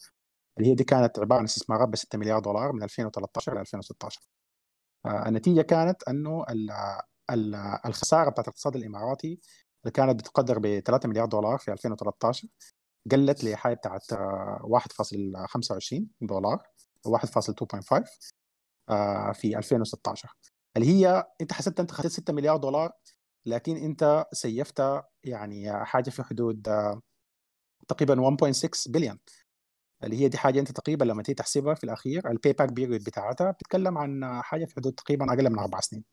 اللي هي دي كانت عبارة عن استثمارات ب 6 مليار دولار من 2013 ل 2016 النتيجه كانت أنه الخسارة بتاعت الاقتصاد الإماراتي اللي كانت بتقدر ب 3 مليار دولار في 2013 قلت لحاجة بتاعت 1.25 دولار 1.2.5 آه، في 2016 اللي هي أنت حسبت أنت خسرت 6 مليار دولار لكن أنت saved يعني حاجة في حدود آه، تقريبا 1.6 بليون اللي هي دي حاجة أنت تقريبا لما تيجي تحسبها في الأخير ال payback period بتاعتها بتتكلم عن حاجة في حدود تقريبا أقل من أربع سنين.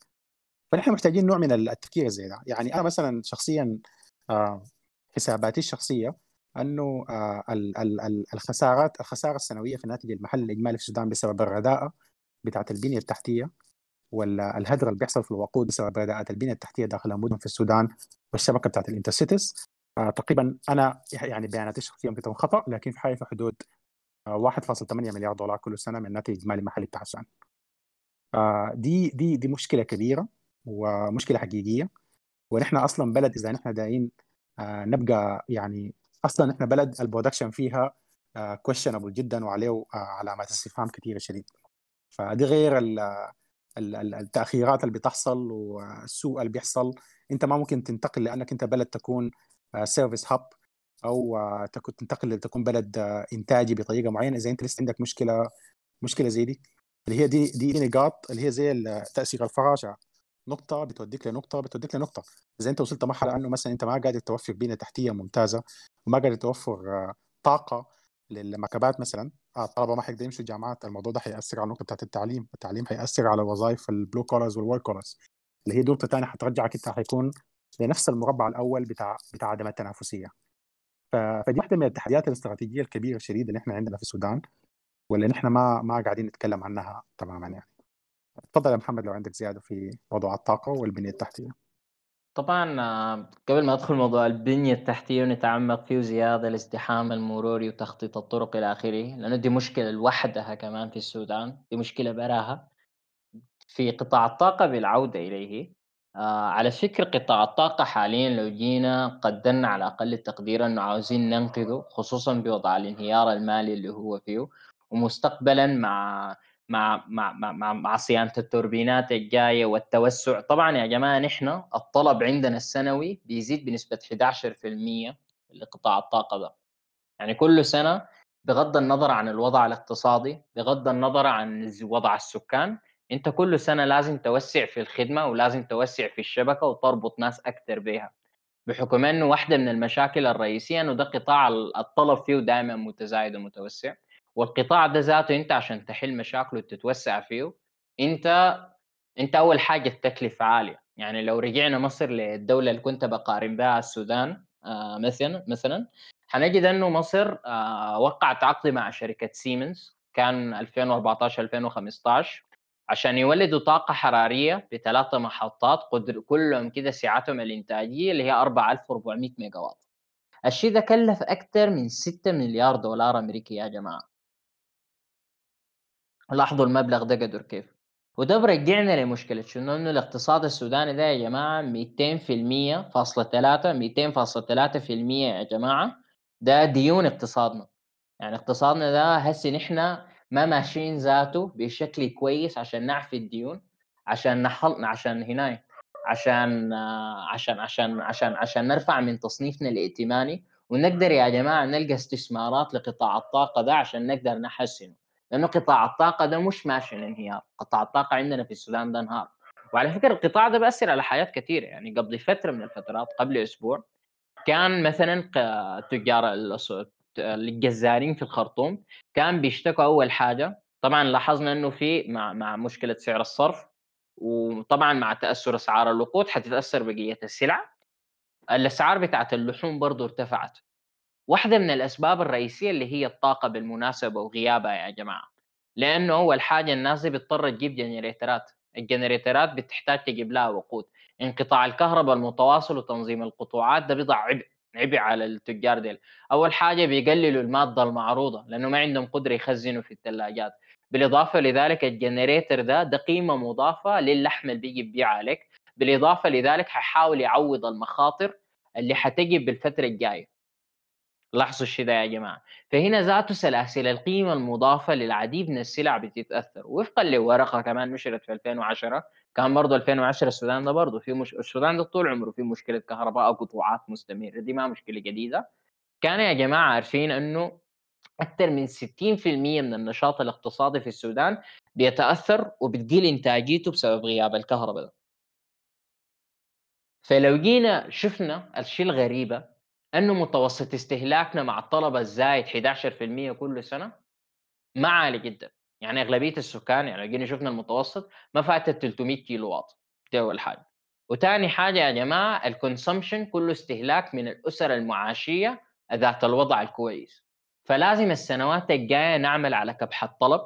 فنحن محتاجين نوع من التفكير زي ده. يعني أنا مثلا شخصيا آه، حساباتي الشخصية إنه آه، الخسارات الخسارة السنوية في الناتج المحلي الإجمالي في السودان بسبب الرداءه بتاعت البنية التحتية والهدر اللي بيحصل في الوقود بسبب رداءة البنية التحتية داخل المدن في السودان والشبكة بتاعت الانترسيتيز آه، تقريبا أنا يعني بياناتي الشخصية ممكن تكون خطأ لكن في حاجة في حدود 1.8 مليار دولار كل سنة من الناتج الاجمالي المحلي بتاع السودان دي دي دي مشكلة كبيرة ومشكلة حقيقية. ونحن أصلا بلد إذا نحن دايين آه، نبقى يعني أصلا نحن بلد ال production فيها questionable آه، جدا وعليه آه، علامات استفهام كثيره شديد. فدي غير التأخيرات اللي بتحصل والسوء اللي بيحصل. أنت ما ممكن تنتقل لأنك أنت بلد تكون service hub أو تنتقل لتكون بلد إنتاجي بطريقة معينة. إذا أنت لسه عندك مشكلة مشكلة زي دي اللي هي دي دي نقاط اللي هي زي تأثير الفراشة. نقطة بتوديك لنقطة بتوديك لنقطة. إذا أنت وصلت مرحلة إنه مثلا أنت ما قادر توفر بنية تحتية ممتازة وما قادر توفر آه، طاقة للمكبات مثلا آه، الطلبه ما حيقدروا يمشوا الجامعات الموضوع ده حيأثر على النقطه بتاعت التعليم. التعليم حيأثر على وظائف ال blue collars وال white collars اللي هي نقطه ثانية حترجعك إنت حيكون لنفس المربع الأول بتاع بتاع عدم التنافسيه فدي واحدة من التحديات الاستراتيجية الكبيرة الشديدة اللي إحنا عندنا في السودان واللي نحن ما ما قاعدين نتكلم عنها تماما يعني. تفضل يا محمد لو عندك زيادة في موضوع الطاقة والبنية التحتية. طبعا آه، قبل ما أدخل موضوع البنية التحتية ونتعمق فيه زياده الازدحام المروري وتخطيط الطرق إلى آخره لأنه دي مشكلة لوحدها كمان في السودان دي مشكلة براها في قطاع الطاقة بالعودة إليه. على فكرة قطاع الطاقة حاليا لو جينا قدرنا على أقل التقدير أنه عاوزين ننقذه خصوصا بوضع الانهيار المالي اللي هو فيه ومستقبلا مع مع مع مع, مع صيانة التوربينات الجاية والتوسع. طبعا يا جماعة نحن الطلب عندنا السنوي بيزيد بنسبة 11% لقطاع الطاقة ده. يعني كل سنة بغض النظر عن الوضع الاقتصادي بغض النظر عن وضع السكان انت كل سنة لازم توسع في الخدمة ولازم توسع في الشبكة وتربط ناس أكثر بها بحكم إنه واحدة من المشاكل الرئيسية إنه ده قطاع الطلب فيه دائما متزايد ومتوسع والقطاع ده ذاته أنت عشان تحل مشاكله وتتوسع فيه أنت أنت أول حاجة التكلفة عالية. يعني لو رجعنا مصر للدولة اللي كنت بقارن بها السودان آه مثلا مثلا حنجد إنه مصر آه وقعت عقد مع شركة سيمنز كان 2014 2015 عشان يولدوا طاقة حرارية بثلاثة محطات قدر كلهم كده سعتهم الإنتاجية اللي هي 4400 ميجا واط الشيء ده كلف أكثر من 6 مليار دولار أمريكي يا جماعة. لاحظوا المبلغ ده قدر كيف؟ وده برجعنا لمشكلة شنو؟ إنه الاقتصاد السوداني ده يا جماعة 200% فاصلة 3 200.3% يا جماعة ده ديون اقتصادنا. يعني اقتصادنا ده هسي نحن ما ماشيين ذاته بشكل كويس عشان نعفي الديون عشان نحل عشان هنا عشان عشان عشان عشان عشان نرفع من تصنيفنا الائتماني. ونقدر يا جماعة نلقى استثمارات لقطاع الطاقة ده عشان نقدر نحسنه. لأنه قطاع الطاقة ده مش ماشي للانهيار قطاع الطاقة عندنا في السودان ده انهار. وعلى فكرة القطاع ده بياثر على حياة كثيرة. يعني قبل فترة من الفترات قبل أسبوع كان مثلا تجار الجزارين في الخرطوم كان بيشتكوا أول حاجة طبعا لاحظنا إنه في مع مع مشكلة سعر الصرف وطبعا مع تأثر أسعار الوقود حتتأثر بقية السلع. الأسعار بتاعت اللحوم برضه ارتفعت. واحدة من الأسباب الرئيسية اللي هي الطاقة بالمناسبة وغيابها يا جماعة لأنه أول حاجة الناس دي بتضطر تجيب جنريترات الجنريترات بتحتاج تجيب لها وقود. انقطاع الكهرباء المتواصل وتنظيم القطوعات ده بيضع عبء عبء على التجار ديل. أول حاجة بيقللوا المادة المعروضة لأنه ما عندهم قدرة يخزنوا في الثلاجات بالإضافة لذلك الجنريتر ده ده قيمة مضافة للحم اللي بيجي يبيع عليك. بالإضافة لذلك حيحاول يعوض المخاطر اللي حتجي بالفترة الجاية. لاحظوا الشيء ده يا جماعة. فهنا ذاته سلاسل القيمة المضافة للعديد من السلع بتتأثر. وفقا لورقة كمان نشرت في 2010 كان برضه 2010 السودان ده برضه في مش... السودان ده طول عمره في مشكلة كهرباء قطوعات مستمرة. دي ما مشكلة جديدة. كان يا جماعة عارفين إنه أكثر من 60% من النشاط الاقتصادي في السودان بيتأثر وبتقل إنتاجيته بسبب غياب الكهرباء ده. فلو جينا شفنا الشيء الغريبه إنه متوسط استهلاكنا مع الطلبة الزايد 11% كل سنة؟ ما عالي جدا. يعني أغلبية السكان يعني جينا شفنا المتوسط ما فاتت 300 كيلو واط دي أول حاجة. وثاني حاجة يا جماعة ال consumption كله استهلاك من الأسر المعاشية ذات الوضع الكويس. فلازم السنوات الجاية نعمل على كبح الطلب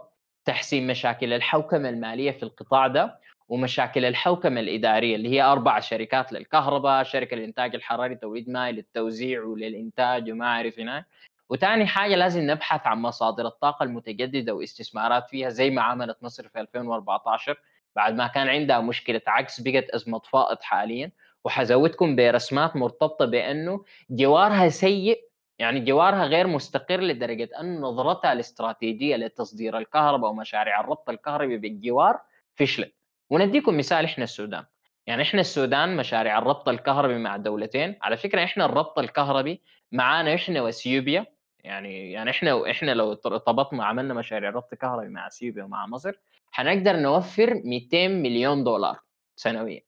تحسين مشاكل الحوكمة المالية في القطاع ده ومشاكل الحوكمة الإدارية اللي هي أربع شركات للكهرباء، شركة للإنتاج الحراري توليد مائي للتوزيع وللإنتاج وما أعرف هناك وثاني حاجة لازم نبحث عن مصادر الطاقة المتجددة واستثمارات فيها زي ما عملت مصر في 2014 بعد ما كان عندها مشكلة عكس بقت ازمه فائض حاليا. وحزودكم برسمات مرتبطة بأنه جوارها سيء يعني جوارها غير مستقر لدرجة أن نظرتها الاستراتيجية لتصدير الكهرباء ومشاريع الربط الكهربي بالجوار فشلت. ونديكم مثال إحنا السودان. يعني إحنا السودان مشاريع الربط الكهربي مع دولتين. على فكرة إحنا الربط الكهربي معانا إحنا وإثيوبيا. يعني يعني إحنا إحنا لو ارتبطنا عملنا مشاريع ربط كهربي مع إثيوبيا ومع مصر حنقدر نوفر 200 مليون دولار سنويا.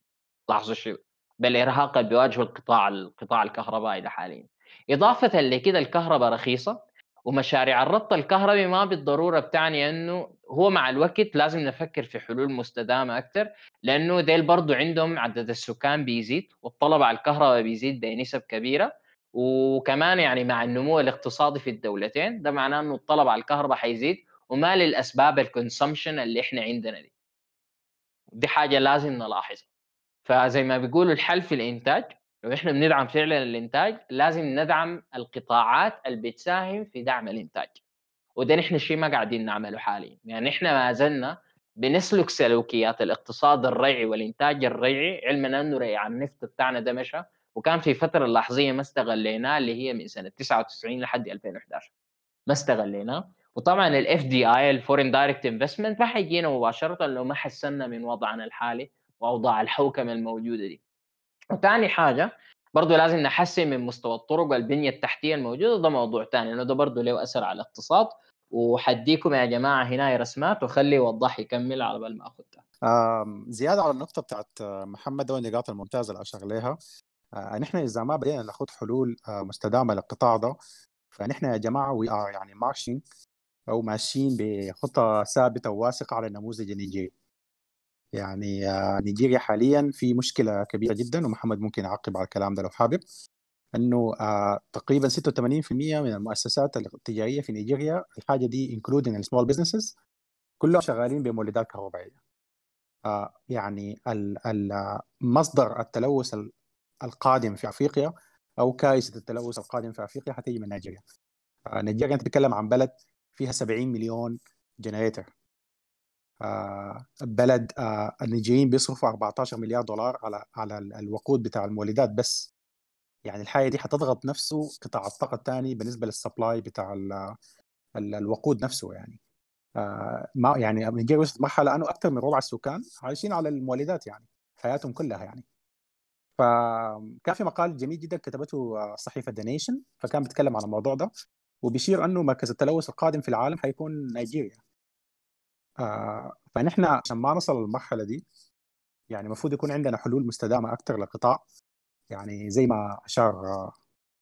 لاحظوا الشيء بالإرهاق اللي بيواجهه القطاع القطاع الكهربائي ده حاليا. إضافة لكده الكهرباء رخيصة. ومشاريع الربط الكهربي ما بالضرورة بتعني إنه هو مع الوقت لازم نفكر في حلول مستدامة أكثر لأنه ديل برضو عندهم عدد السكان بيزيد والطلب على الكهرباء بيزيد بنسب كبيرة وكمان يعني مع النمو الاقتصادي في الدولتين ده معناه إنه الطلب على الكهرباء حيزيد وما للأسباب الكونسومشن اللي إحنا عندنا دي. دي حاجة لازم نلاحظها. فزي ما بيقولوا الحل في الإنتاج لو إحنا بندعم فعلا الإنتاج لازم ندعم القطاعات اللي بتساهم في دعم الإنتاج. وده نحن الشيء ما قاعدين نعمله حاليا. يعني إحنا ما زلنا بنسلك سلوكيات الاقتصاد الريعي والإنتاج الريعي علما إنه ريع النفط بتاعنا ده مشى. وكان في فترة لحظية ما استغليناه اللي هي من سنة 99 لحد 2011 ما استغليناه. وطبعا ال FDI ال foreign direct investment ما حيجينا مباشرة لو ما حسنا من وضعنا الحالي وأوضاع الحوكمة الموجودة دي. وثاني حاجة برضه لازم نحسن من مستوى الطرق والبنية التحتية الموجودة ده موضوع ثاني لأنه ده برضه له أثر على الاقتصاد. وحديكم يا جماعة هنا رسمات وخلي وضح يكمل على بال ما اخذها زيادة على النقطة بتاعت محمد والنقاط الممتازة اللي أشار آه، نحن إذا ما بدينا ناخذ حلول آه، مستدامة للقطاع ده فنحن يا جماعة we are يعني marching أو ماشيين بخطة ثابتة وواثقة على النموذج النيجيري يعني آه، نيجيريا حاليا في مشكلة كبيرة جدا ومحمد ممكن يعقب على الكلام ده لو حابب. إنه تقريبا 86% من المؤسسات التجارية في نيجيريا الحاجة دي including ال small businesses كلهم شغالين بمولدات كهربائية. يعني مصدر التلوث القادم في أفريقيا أو كارثة التلوث القادم في أفريقيا حتيجي من نيجيريا. آه، نيجيريا أنت بتتكلم عن بلد فيها 70 مليون generator. آه، بلد آه، النيجيريين بيصرفوا 14 مليار دولار على على الوقود بتاع المولدات بس. يعني الحاجة دي حتضغط نفسه قطاع الطاقة الثاني بالنسبة لل supply بتاع الوقود نفسه يعني. ما يعني نيجيريا وصلت مرحلة أنه أكثر من ربع السكان عايشين على المولدات يعني حياتهم كلها يعني. فكان في مقال جميل جدا كتبته صحيفة ذا نيشن فكان بيتكلم عن الموضوع ده وبيشير أنه مركز التلوث القادم في العالم حيكون نيجيريا. آه فنحن عشان ما نصل للمرحلة دي يعني المفروض يكون عندنا حلول مستدامة أكثر للقطاع يعني زي ما أشار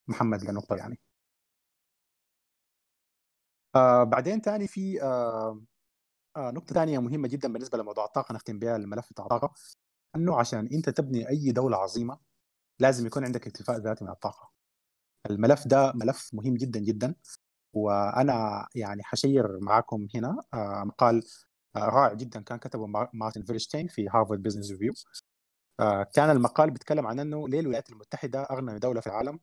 محمد للنقطه يعني. آه بعدين ثاني في آه آه نقطة ثانية مهمة جدا بالنسبة لموضوع الطاقة نختم بها الملف بتاع الطاقة. إنه عشان أنت تبني أي دولة عظيمة لازم يكون عندك اكتفاء ذاتي من الطاقة. الملف ده ملف مهم جدا جدا. وأنا يعني حشير معاكم هنا آه، مقال آه، رائع جدا كان كتبه مارتن فيرشتين في هارفارد بزنس ريفيو كان المقال بيتكلم عن إنه ليه الولايات المتحدة أغنى دولة في العالم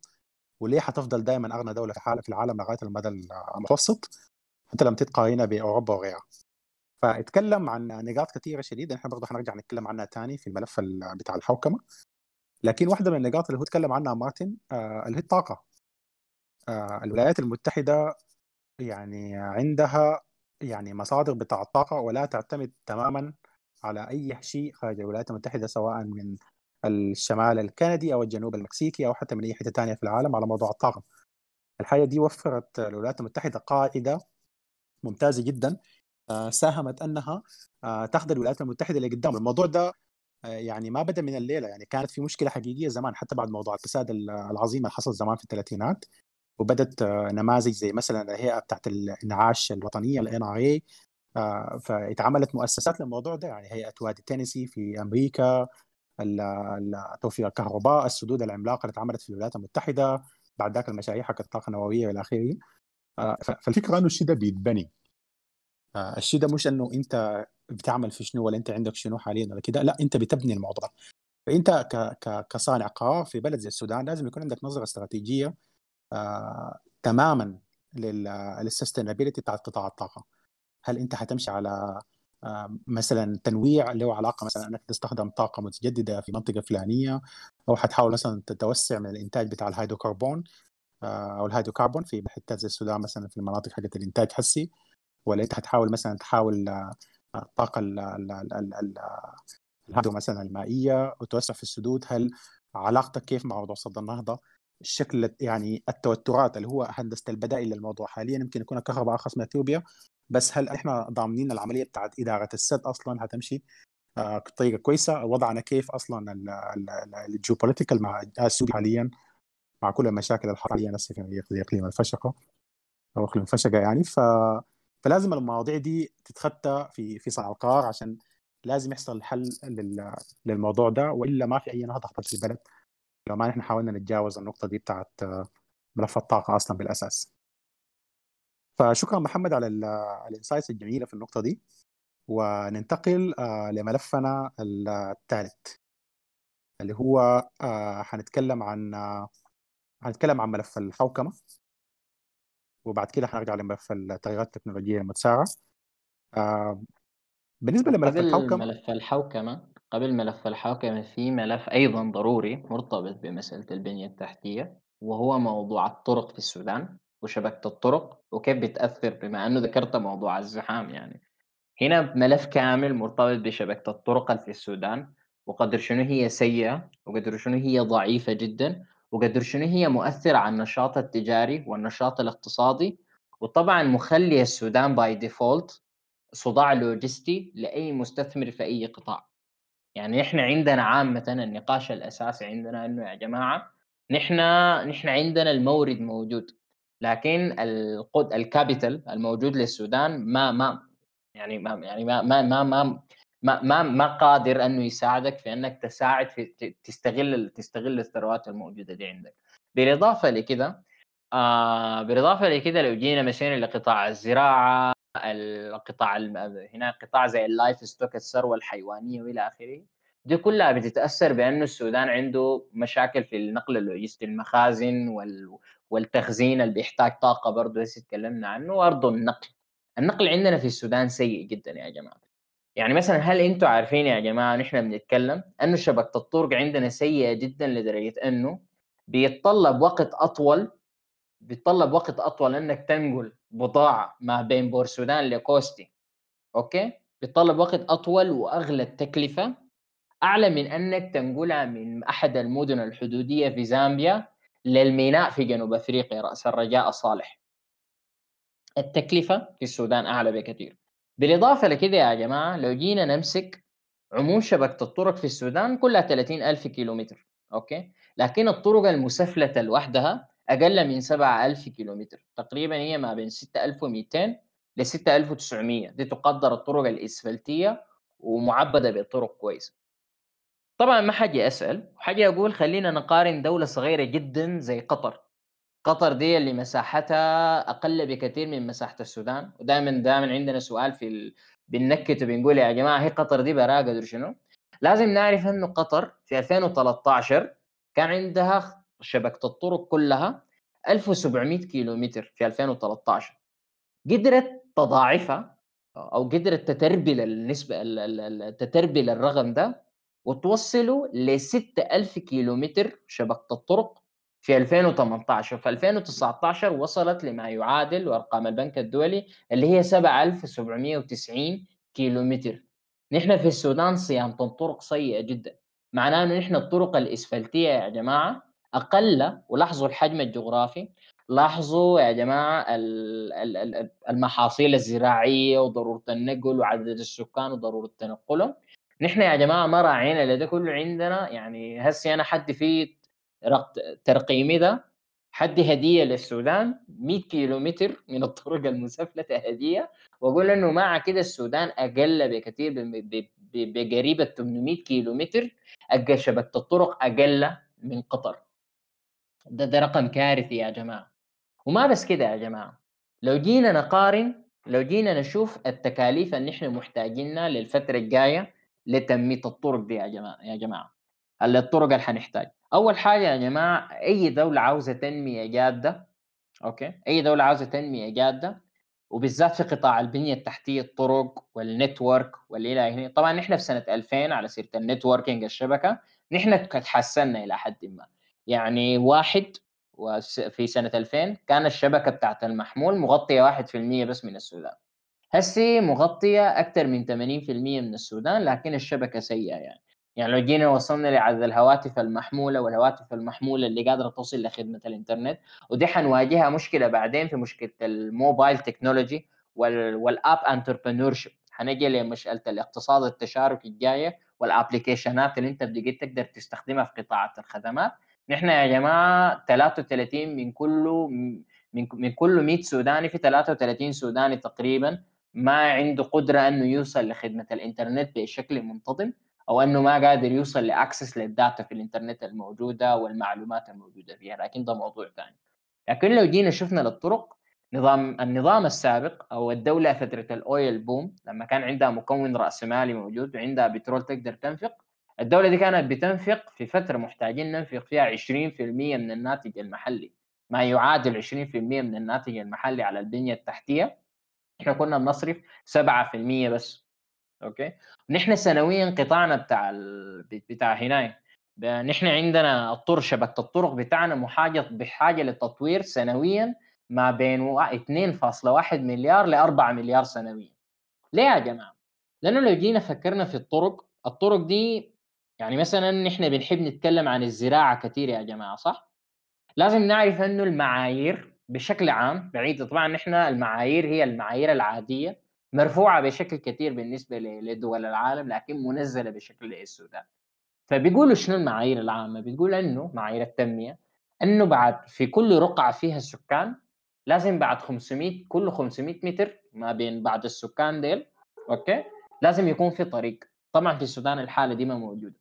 وليه حتفضل دائما أغنى دولة في العالم لغاية المدى المتوسط حتى لما تتقارنها بأوروبا وغيرها. فاتكلم عن نقاط كثيرة شديدة إحنا برضه حنرجع نتكلم عنها ثاني في الملف بتاع الحوكمة. لكن واحدة من النقاط اللي هو تكلم عنها مارتن آه اللي هي الطاقة. آه الولايات المتحدة يعني عندها يعني مصادر بتاع الطاقه ولا تعتمد تماما على أي شيء خارج الولايات المتحدة سواء من الشمال الكندي أو الجنوب المكسيكي أو حتى من أي حتة ثانية في العالم على موضوع الطاقة. الحاجة دي وفرت الولايات المتحدة قاعدة ممتازة جدا آه، ساهمت أنها آه، تاخذ الولايات المتحدة لقدام الموضوع ده آه، يعني ما بدأ من الليلة يعني كانت في مشكلة حقيقية زمان حتى بعد موضوع الفساد العظيم اللي حصل زمان في الثلاثينات وبدت نماذج زي مثلا الهيئة بتاعت الانعاش الوطنية ال NRA فاتعملت مؤسسات للموضوع ده يعني هيئة وادي تينيسي في أمريكا توفير الكهرباء السدود العملاقة اللي اتعملت في الولايات المتحدة بعد ذاك المشاريع حق الطاقة النووية والى آخره. فالفكرة إنه الشيء ده بيتبني. آه، الشيء ده مش إنه أنت بتعمل في شنو ولا أنت عندك شنو حاليا ولا كده لا أنت بتبني الموضوع. فأنت كصانع قرار في بلد زي السودان لازم يكون عندك نظرة استراتيجية آه تماما لل sustainability بتاعت قطاع الطاقة. هل أنت حتمشي على آه مثلا تنويع له علاقه مثلا أنك تستخدم طاقة متجددة في منطقة فلانية أو حتحاول مثلا تتوسع من الإنتاج بتاع الهيدروكربون آه أو الهيدروكربون في حتات زي السودان مثلا في المناطق حقت الإنتاج حسي ولا أنت هتحاول مثلا تحاول آه، الطاقة الهايدرو مثلا المائية وتوسع في السدود؟ هل علاقتك كيف مع موضوع صد النهضة؟ الشكل يعني التوترات اللي هو هندسة البدائل للموضوع حاليا يمكن يكون الكهرباء أرخص من إثيوبيا. بس هل إحنا ضامنين العملية بتاعت إدارة السد أصلا هتمشي؟ آه، بطريقة كويسة. وضعنا كيف أصلا الجيوبوليتيكال مع اثيوبيا حاليا مع كل المشاكل الحاليه في اقليم الفشقة أو إقليم الفشقه يعني. ف فلازم المواضيع دي تتخطى في في صنع القرار عشان لازم يحصل حل للموضوع ده. وإلا ما في أي نهضة حصل في البلد. لو ما نحن حاولنا نتجاوز النقطة دي بتاعت ملف الطاقة أصلا بالأساس. فشكرا محمد على الإنسايتس الجميلة في النقطة دي. وننتقل آه، لملفنا الثالث اللي هو حنتكلم آه، عن حنتكلم عن ملف الحوكمة. وبعد كده حنرجع لملف التغيرات التكنولوجية المتسارعة. آه بالنسبة لملف الحوكمة ملف الحوكمة قبل ملف الحوكمه في ملف أيضا ضروري مرتبط بمسألة البنية التحتية وهو موضوع الطرق في السودان وشبكة الطرق وكيف بتأثر بما أنه ذكرت موضوع الزحام يعني. هنا ملف كامل مرتبط بشبكة الطرق في السودان وقدر شنو هي سيئة وقدر شنو هي ضعيفة جدا وقدر شنو هي مؤثرة على النشاط التجاري والنشاط الاقتصادي. وطبعا مخلي السودان by default صداع لوجستي لأي مستثمر في أي قطاع. يعني إحنا عندنا عامة النقاش الأساسي عندنا إنه يا جماعة نحن نحن عندنا المورد موجود لكن القد ال capital الموجود للسودان ما ما يعني ما يعني ما ما ما ما ما, ما, ما قادر إنه يساعدك في إنك تساعد في تستغل تستغل الثروات الموجودة دي عندك. بالإضافة لكده آه بالإضافة لكده لو جينا مشينا لقطاع الزراعة القطاع هنا قطاع زي ال livestock الثروة الحيوانية وإلى آخره. دي كلها بتتأثر بأنه السودان عنده مشاكل في النقل اللوجستي المخازن وال والتخزين اللي بيحتاج طاقة برضه هسه تكلمنا عنه وبرضه النقل. النقل عندنا في السودان سيء جدا يا جماعة. يعني مثلا هل أنتم عارفين يا جماعة نحن بنتكلم أنه شبكة الطرق عندنا سيئة جدا لدرجة أنه بيتطلب وقت أطول بيتطلب وقت أطول إنك تنقل بضاعة ما بين بور السودان لكوستي okay؟ بيتطلب وقت أطول وأغلى التكلفة أعلى من إنك تنقلها من أحد المدن الحدودية في زامبيا للميناء في جنوب أفريقيا رأس الرجاء الصالح التكلفة في السودان أعلى بكثير. بالإضافة لكده يا جماعة لو جينا نمسك عموم شبكة الطرق في السودان كلها 30 ألف كيلومتر أوكي؟ لكن الطرق المسفلته لوحدها أقل من 7000 كيلومتر. تقريبا هي ما بين 6200 ل 6900 دي تقدر الطرق الإسفلتية ومعبدة بطرق كويسة. طبعا ما حاجي اسال حاجي أقول خلينا نقارن دولة صغيرة جدا زي قطر. قطر دي اللي مساحتها أقل بكثير من مساحة السودان. ودائما دائما عندنا سؤال في ال... بننكت وبنقول يا جماعة هي قطر دي براها قدر شنو؟ لازم نعرف إنه قطر في 2013 كان عندها شبكة الطرق كلها 1700 كيلومتر في 2013 قدرت تضاعفها أو قدرت تتربل النسبة تتربل الرقم ده وتوصله ل 6000 كيلومتر شبكة الطرق في 2018 في 2019 وصلت لما يعادل وأرقام البنك الدولي اللي هي 7790 كيلومتر. نحن في السودان صيانة الطرق سيئة جدا. معناه إنه نحن الطرق الإسفلتية يا جماعة أقل ولاحظوا الحجم الجغرافي لاحظوا يا جماعة المحاصيل الزراعية وضرورة النقل وعدد السكان وضرورة تنقلهم. نحن يا جماعة ما راعينا لده كله عندنا يعني هسي أنا حد في ترقيمي ده حدي هدية للسودان 100 كيلومتر من الطرق المسفلته هدية وأقول إنه مع كده السودان أقل بكثير بقريبه 800 كيلومتر شبكة الطرق أقل من قطر. ده, ده رقم كارثي يا جماعة. وما بس كده يا جماعة لو جينا نقارن لو جينا نشوف التكاليف اللي إحنا محتاجينها للفترة الجاية لتنميه الطرق دي يا جماعة يا جماعة الطرق اللي حنحتاج أول حاجة يا جماعة أي دولة عاوزة تنميه جاده okay؟ أي دولة عاوزة تنميه جاده وبالذات في قطاع البنية التحتية الطرق وال network والى اخره طبعا نحن في سنة 2000 على سيرة ال networking الشبكة نحن تحسنا إلى حد ما. يعني واحد وفي سنة 2000 كان الشبكة بتاعت المحمول مغطية 1% بس من السودان. هسي مغطية أكثر من 80% من السودان لكن الشبكة سيئة يعني. يعني لو جينا وصلنا لعدد الهواتف المحمولة والهواتف المحمولة اللي قادرة توصل لخدمة الإنترنت ودي حنواجهها مشكلة بعدين في مشكلة ال mobile technology وال app entrepreneurship حنجي لمشكلة الاقتصاد التشاركي الجاية وال applicationات اللي أنت بقيت تقدر تستخدمها في قطاعات الخدمات. نحن يا جماعة 33 من كل من من كل 100 سوداني في 33 سوداني تقريبا ما عنده قدرة إنه يوصل لخدمة الإنترنت بشكل منتظم أو إنه ما قادر يوصل ل access لل data في الإنترنت الموجودة والمعلومات الموجودة فيها لكن ده موضوع ثاني لكن لو جينا شفنا للطرق نظام النظام السابق أو الدولة فتره ال oil boom لما كان عندها مكون رأسمالي موجود وعندها بترول تقدر تنفق الدولة دي كانت بتنفق في فترة محتاجين ننفق فيها 20% من الناتج المحلي. ما يعادل 20% من الناتج المحلي على البنية التحتية. إحنا كنا بنصرف 7% بس. أوكي؟ نحن سنويا قطاعنا بتاع ال... بتاع هناي. نحن عندنا الطرق شبكه الطرق بتاعنا محاجه بحاجة للتطوير سنويا ما بين 2.1 مليار ل 4 مليار سنويا. ليه يا جماعة؟ لأنه لو جينا فكرنا في الطرق الطرق دي يعني مثلا نحن بنحب نتكلم عن الزراعة كثير يا جماعة صح؟ لازم نعرف إنه المعايير بشكل عام بعيد طبعا نحن المعايير هي المعايير العادية مرفوعة بشكل كثير بالنسبة لدول العالم لكن منزلة بشكل للسودان. فبيقولوا شنو المعايير العامة؟ بيقول إنه معايير التنمية إنه بعد في كل رقعة فيها سكان لازم بعد 500 كل 500 متر ما بين بعد السكان ديل okay؟ لازم يكون في طريق. طبعا في السودان الحالة دي ما موجودة.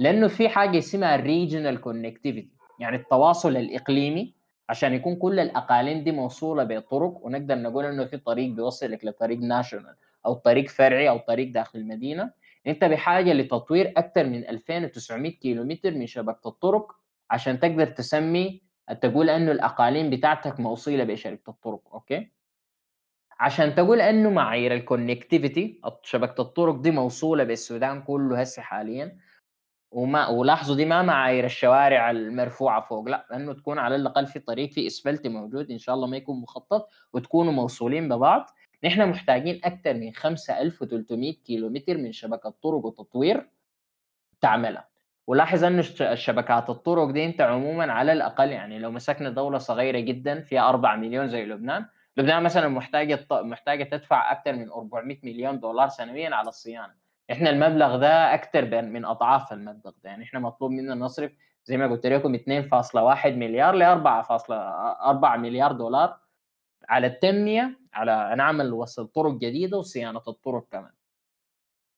لأنه في حاجة اسمها regional connectivity يعني التواصل الإقليمي عشان يكون كل الأقاليم دي موصولة بطرق ونقدر نقول إنه في طريق بيوصلك لطريق national أو طريق فرعي أو طريق داخل المدينة. أنت بحاجة لتطوير أكثر من 2900 كيلومتر من شبكة الطرق عشان تقدر تسمي تقول إنه الأقاليم بتاعتك موصولة بشبكة الطرق okay؟ عشان تقول إنه معايير ال connectivity شبكة الطرق دي موصولة بالسودان كله هسه حاليا وما ولاحظوا دي ما معايير الشوارع المرفوعة فوق لا لأنه تكون على الأقل في طريق في إسفلت موجود إن شاء الله ما يكون مخطط وتكونوا موصولين ببعض. نحن محتاجين أكثر من 5300 كيلومتر من شبكه طرق وتطوير تعملها. ولاحظ انه الشبكات الطرق دي أنت عموما على الأقل يعني لو مسكنا دولة صغيرة جدا فيها 4 مليون زي لبنان لبنان مثلا محتاجة محتاجة تدفع أكثر من 400 مليون دولار سنويا على الصيانة. إحنا المبلغ ده أكثر من أضعاف المبلغ ده. يعني إحنا مطلوب منا نصرف زي ما قلت لكم 2.1 مليار ل 4.4 مليار دولار على التنمية على نعمل وصل طرق جديده وصيانة الطرق كمان.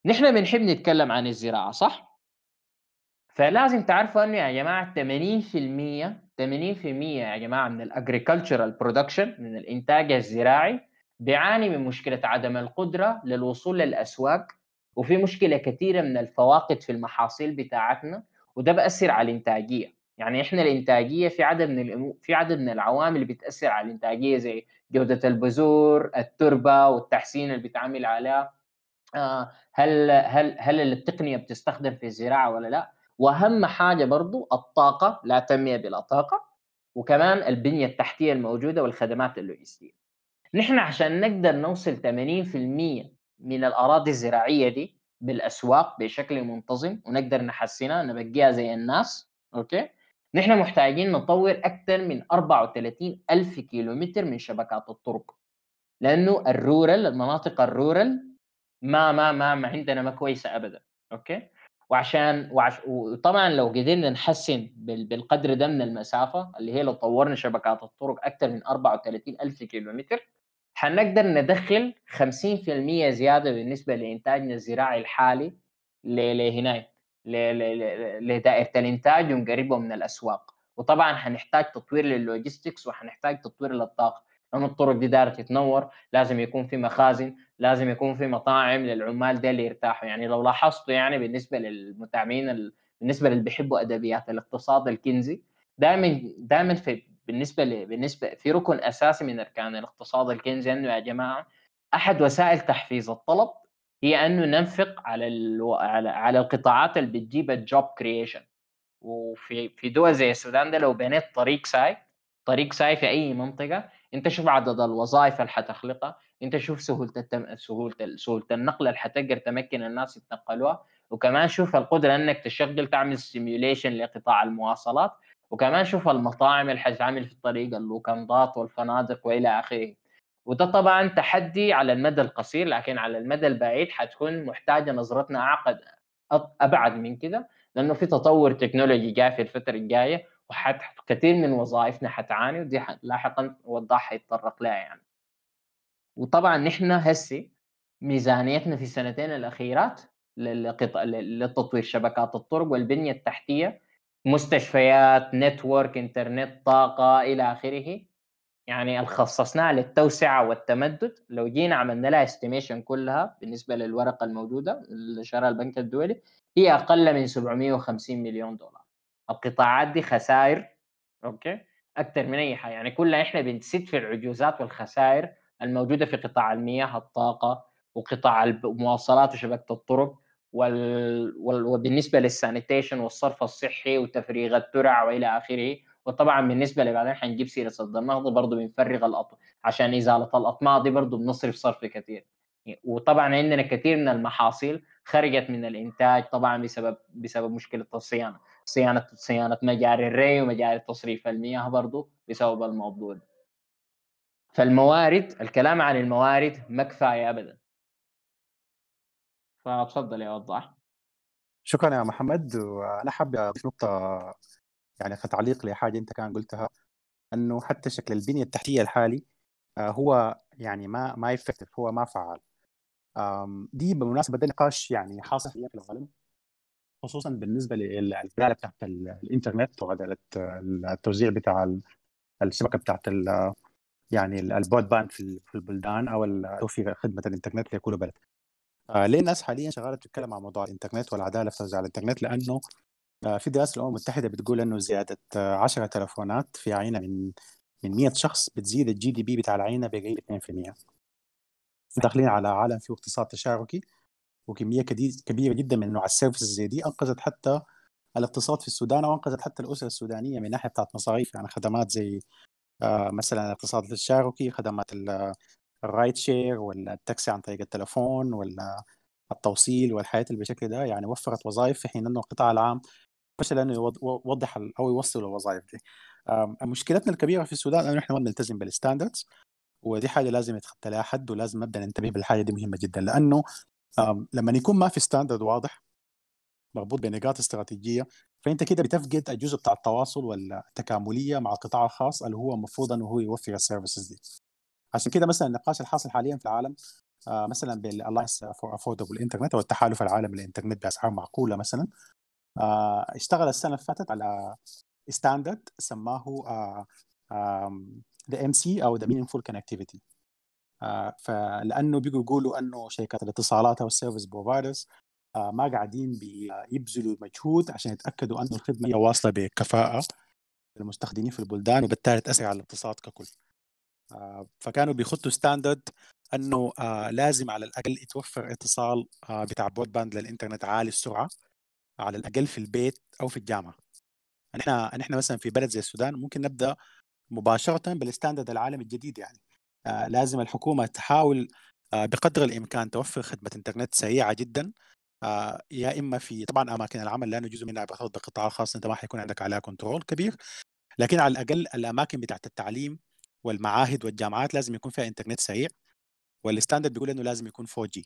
نحن بنحب نتكلم عن الزراعة صح؟ فلازم تعرفوا إنه يا جماعة 80% 80% يا جماعة من ال agricultural production من الإنتاج الزراعي بيعاني من مشكلة عدم القدرة للوصول للأسواق وفي مشكلة كثيره من الفواقد في المحاصيل بتاعتنا وده بأثر على الإنتاجية. يعني إحنا الإنتاجية في عدد من الأمو... في عدد من العوامل بتأثر على الإنتاجية زي جودة البذور التربة والتحسين اللي بيتعامل عليها. آه هل هل هل التقنية بتستخدم في الزراعة ولا لا؟ وأهم حاجة برضو الطاقة لا تنمية بلا طاقة. وكمان البنية التحتية الموجودة والخدمات اللوجستية. نحن عشان نقدر نوصل 80% من الأراضي الزراعية دي بالأسواق بشكل منتظم ونقدر نحسنها نبقيها زي الناس okay؟ نحن محتاجين نطور أكثر من 34 ألف كيلومتر من شبكات الطرق لأنه ال rural المناطق ال rural ما ما ما, ما عندنا ما كويسة ابدا okay؟ وعشان وعش وطبعا لو قدرنا نحسن بالقدر ده من المسافة اللي هي لو طورنا شبكات الطرق أكثر من 34 ألف كيلومتر حنقدر ندخل 50% زيادة بالنسبة لإنتاجنا الزراعي الحالي لهنا لدائرة الإنتاج ونقربه من الأسواق. وطبعا حنحتاج تطوير للوجيستكس وحنحتاج تطوير للطاقة. لأنه الطرق دي دايرة تتنور لازم يكون في مخازن لازم يكون في مطاعم للعمال دي اللي يرتاحوا. يعني لو لاحظتوا يعني بالنسبة للمتابعين بالنسبة اللي بيحبوا أدبيات الاقتصاد الكنزي دائما دائما في بالنسبة ل... بالنسبة في ركن أساسي من أركان الاقتصاد الكينزي انه يا جماعة أحد وسائل تحفيز الطلب هي انه ننفق على ال... على على القطاعات اللي بتجيب ال job creation وفي في دول زي السودان ده لو بنيت طريق ساي طريق ساي في أي منطقة أنت شوف عدد الوظائف اللي حتخلقها أنت شوف سهولة التم... سهولة سهولة النقل اللي حتقدر تمكن الناس يتنقلوها وكمان شوف القدرة أنك تشغل تعمل stimulation لقطاع المواصلات وكمان شوف المطاعم اللي حتتعمل في الطريق اللوكندات والفنادق وإلى آخره. وده طبعا تحدي على المدى القصير لكن على المدى البعيد حتكون محتاجة نظرتنا اعقد أبعد من كده لأنه في تطور تكنولوجي جاي في الفترة الجاية وحت كثير من وظائفنا حتعاني ودي لاحقا وضاح حيتطرق لها يعني. وطبعا نحن هسي ميزانيتنا في السنتين الأخيرات للتطوير شبكات الطرق والبنية التحتية مستشفيات network إنترنت طاقة إلى آخره. يعني خصصناها للتوسعة والتمدد. لو جينا عملنا لها estimation كلها بالنسبة للورقة الموجودة اللي نشرها البنك الدولي هي أقل من 750 مليون دولار. القطاعات دي خسائر okay؟ أكثر من أي حاجة. يعني كلها إحنا بنسد في العجوزات والخسائر الموجودة في قطاع المياه الطاقة وقطاع المواصلات وشبكة الطرق. وال... وبالنسبة لل sanitation والصرف الصحي وتفريغ الترع وإلى آخره. وطبعا بالنسبة لبعدين حنجيب سيرة صد النهضه برضه بنفرغ الأط... عشان إزالة الأطماع دي برضه بنصرف صرف كثير وطبعا عندنا كثير من المحاصيل خرجت من الإنتاج طبعا بسبب بسبب مشكلة الصيانة. صيانة صيانة مجاري الري ومجاري تصريف المياه برضه بسبب الموضوع ده. فالموارد الكلام عن الموارد ما كفاية ابدا. فتفضل يا وضاح شكرا يا محمد وأنا حابب أضيف نقطة يعني كتعليق لحاجة أنت كان قلتها أنه حتى شكل البنية التحتية الحالي آه، هو يعني ما ما effective هو ما فعال دي بالمناسبه ده نقاش يعني حاصل في العالم خصوصا بالنسبة للعدالة بتاعت الإنترنت وعدالة التوزيع بتاع الشبكة بتاعت يعني ال broadband في البلدان أو توفير خدمة الإنترنت لكل بلد. آه، ليه الناس حاليا شغالة تتكلم عن موضوع الإنترنت والعدالة في توزيع الإنترنت؟ لأنه آه، في دراسه الأمم المتحدة بتقول إنه زيادة 10 تلفونات في عينة من من 100 شخص بتزيد ال GDP بتاع العينة بقريب 2% داخلين على عالم فيه اقتصاد تشاركي وكمية كبيرة جدا من نوع ال services زي دي. أنقذت حتى الاقتصاد في السودان وأنقذت حتى الأسرة السودانية من ناحية بتاعت مصاريف. يعني خدمات زي آه، مثلا الاقتصاد التشاركي خدمات ال ride share ولا التاكسي عن طريق التلفون ولا التوصيل والحياة اللي بالشكل ده يعني وفرت وظائف في حين إنه القطاع العام فشل انه يوضح أو يوصل الوظائف دي. مشكلتنا الكبيرة في السودان إنه إحنا ما بنلتزم بال standards ودي حاجة لازم يتخطى لها حد ولازم نبدأ ننتبه بالحاجة دي مهمة جدا لأنه لما يكون ما في standard واضح مربوط بنقاط استراتيجية فأنت كده بتفقد الجزء بتاع التواصل والتكاملية مع القطاع الخاص اللي هو المفروض إنه هو يوفر ال services دي. عشان كده مثلا النقاش الحاصل حاليا في العالم آه مثلا بال Alliance for Affordable Internet أو التحالف العالمي للإنترنت بأسعار معقولة مثلا آه اشتغل السنة اللي فاتت على standard سماه the MC أو the meaningful connectivity فلأنه بيجوا يقولوا أنه شركات الاتصالات أو ال service providers آه، ما قاعدين بيبذلوا مجهود عشان يتأكدوا أنه الخدمة هي واصلة بكفاءة للمستخدمين في البلدان وبالتالي تأثر على الاقتصاد ككل. آه، فكانوا بيخطوا standard أنه آه، لازم على الأقل يتوفر اتصال بتاع broadband للإنترنت عالي السرعه على الأقل في البيت أو في الجامعة. نحن نحن مثلا في بلد زي السودان ممكن نبدأ مباشرة بال standard العالمي الجديد يعني. آه لازم الحكومة تحاول آه بقدر الإمكان توفر خدمة إنترنت سريعة جدا. آه يا إما في طبعا أماكن العمل لأنه جزء منها بيرتبط بالقطاع الخاص إنت ما حيكون عندك عليها control كبير. لكن على الأقل الأماكن بتاعت التعليم والمعاهد والجامعات لازم يكون فيها انترنت سريع وال standard بيقول إنه لازم يكون 4G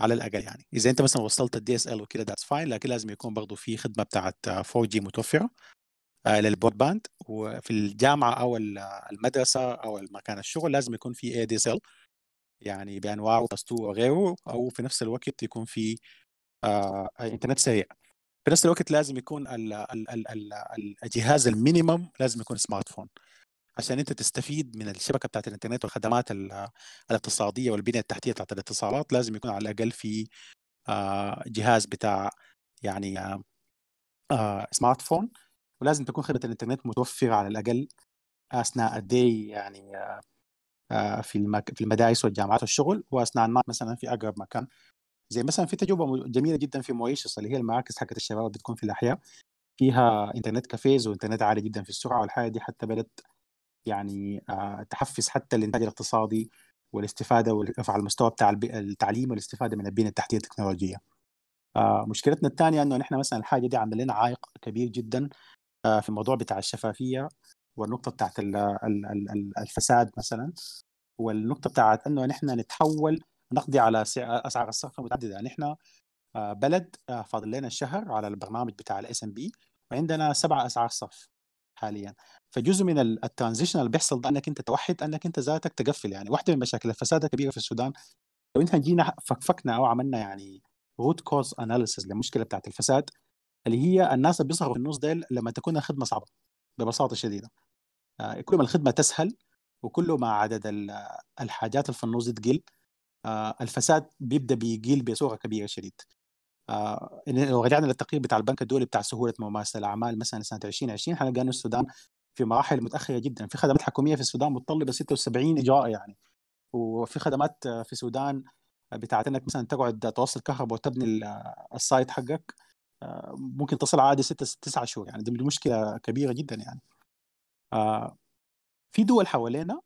على الأقل يعني. إذا أنت مثلا وصلت ال DSL وكده that's fine لكن لازم يكون برضه في خدمة بتاعت 4G متوفرة آه، لل broadband وفي الجامعة أو المدرسة أو مكان الشغل لازم يكون في ADSL يعني بانواعه 2 وغيره أو في نفس الوقت يكون في آه انترنت سريع. في نفس الوقت لازم يكون ال ال ال ال الجهاز ال minimum لازم يكون smartphone عشان أنت تستفيد من الشبكة بتاعت الإنترنت والخدمات الاقتصادية والبنية التحتية بتاعت الاتصالات لازم يكون على الأقل في آه جهاز بتاع يعني آه smartphone ولازم تكون خدمة الإنترنت متوفرة على الأقل أثناء ال day يعني آه، في. في المدارس والجامعات والشغل وأثناء النهار مثلا في أقرب مكان زي مثلا في تجربة جميلة جدا في مويشس اللي هي المراكز حقت الشباب بتكون في الأحياء فيها إنترنت كافيز وإنترنت عالي جدا في السرعة والحاجة دي حتى بدأت يعني آه، تحفز حتى الإنتاج الاقتصادي والاستفادة ورفع المستوى بتاع التعليم والاستفادة من البنية التحتية التكنولوجية. آه، مشكلتنا الثانية إنه نحن مثلا الحاجة دي عاملة لنا عائق كبير جدا آه، في الموضوع بتاع الشفافية والنقطة بتاعت الفساد مثلا. والنقطة بتاعت إنه نحن نتحول نقضي على أسعار الصرف المتعددة. نحن بلد فاضل لنا الشهر على البرنامج بتاع ال SMP وعندنا سبع أسعار صرف. حاليا. فجزء من ال transition اللي بيحصل ده إنك أنت توحد إنك أنت ذاتك تقفل يعني. واحدة من مشاكل الفساد الكبيرة في السودان لو انت جينا فكفكنا أو عملنا يعني root cause analysis للمشكلة بتاعت الفساد اللي هي الناس اللي بيظهروا في النص ديل لما تكون الخدمة صعبة ببساطة شديدة. آه، كل ما الخدمة تسهل وكل ما عدد الحاجات اللي في النص تقل آه، الفساد بيبدأ بيقل بصورة كبيرة شديد. آه، لو رجعنا للتقرير بتاع البنك الدولي بتاع سهولة ممارسة الأعمال مثلا سنة 2020 حنلقى انه السودان في مراحل متأخرة جدا. في خدمات حكومية في السودان متطلبه 76 اجراء يعني. وفي خدمات في السودان بتاعت إنك مثلا تقعد توصل كهرباء وتبني السايت حقك ممكن تصل عادي ستة تسعة شهور يعني. دي مشكلة كبيرة جدا يعني. آه في دول حوالينا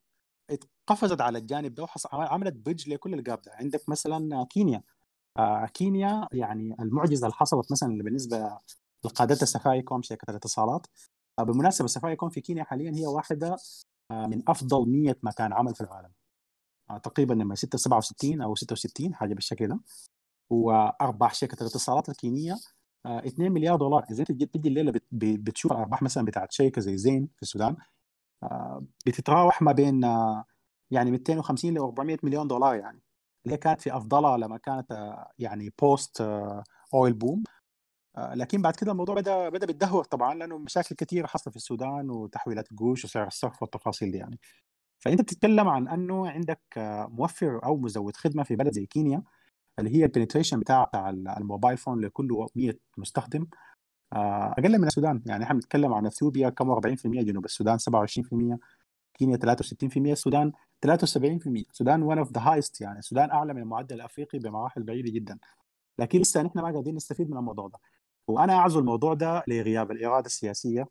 قفزت على الجانب ده وعملت bridge لكل ال gap ده عندك مثلا كينيا. آه، كينيا يعني المعجزة اللي حصلت مثلا بالنسبة لقادتها سفاريكوم شركة الاتصالات. آه، بالمناسبه سفاريكوم في كينيا حاليا هي واحدة آه، من أفضل 100 مكان عمل في العالم. تقريبا نمره 67 أو 66 حاجة بالشكل ده. وأرباح شركة الاتصالات الكينية 2 مليار دولار. إذا أنت تجي الليلة بتشوف الأرباح مثلا بتاعت شركة زي زين في السودان بتتراوح ما بين يعني 250 ل 400 مليون دولار يعني. اللي كانت في أفضلها لما كانت آه، يعني post oil boom لكن بعد كده الموضوع بدأ بدأ بيتدهور طبعا لأنه مشاكل كثيره حصلت في السودان وتحويلات القروش وسعر الصرف والتفاصيل دي يعني. فأنت بتتكلم عن أنه عندك آه، موفر أو مزود خدمة في بلد زي كينيا اللي هي ال penetration بتاع ال mobile phone لكل 100 مستخدم. آه، أقل من السودان يعني. إحنا بنتكلم عن إثيوبيا كم؟ 40% جنوب السودان 27% كينيا 63% السودان 73% السودان one of the highest يعني. السودان أعلى من المعدل الأفريقي بمراحل بعيدة جدا. لكن لسه نحن ما قاعدين نستفيد من الموضوع ده. وأنا اعزو الموضوع ده لغياب الإرادة السياسية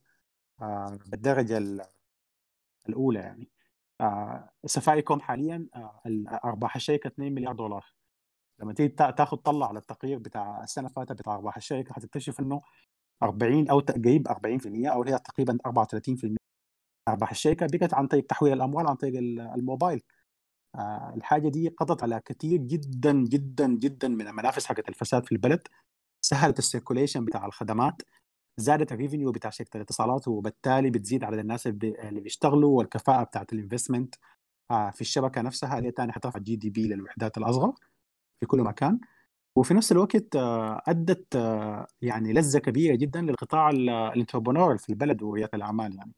آه بالدرجة الأولى يعني. آه سفاريكوم حاليا آه أرباح الشركة 2 مليار دولار. لما تيجي تاخذ طلع على التقرير بتاع السنة اللي فاتت بتاع أرباح الشركة حتكتشف إنه 40 أو قريب 40% أو هي تقريبا 34% أرباح الشركة بقت عن طريق تحويل الأموال عن طريق الموبايل. آه، الحاجة دي قضت على كثير جدا جدا جدا من المنافذ حقت الفساد في البلد. سهلت ال circulation بتاع الخدمات زادت ال revenue بتاع شركة الاتصالات وبالتالي بتزيد عدد الناس اللي بيشتغلوا والكفاءة بتاعت ال investment آه، في الشبكة نفسها اللي ثاني حترفع ال GDP للوحدات الأصغر في كل مكان. وفي نفس الوقت آه، أدت يعني لدفعة كبيرة جدا للقطاع ال entrepreneur في البلد ورياده الأعمال يعني.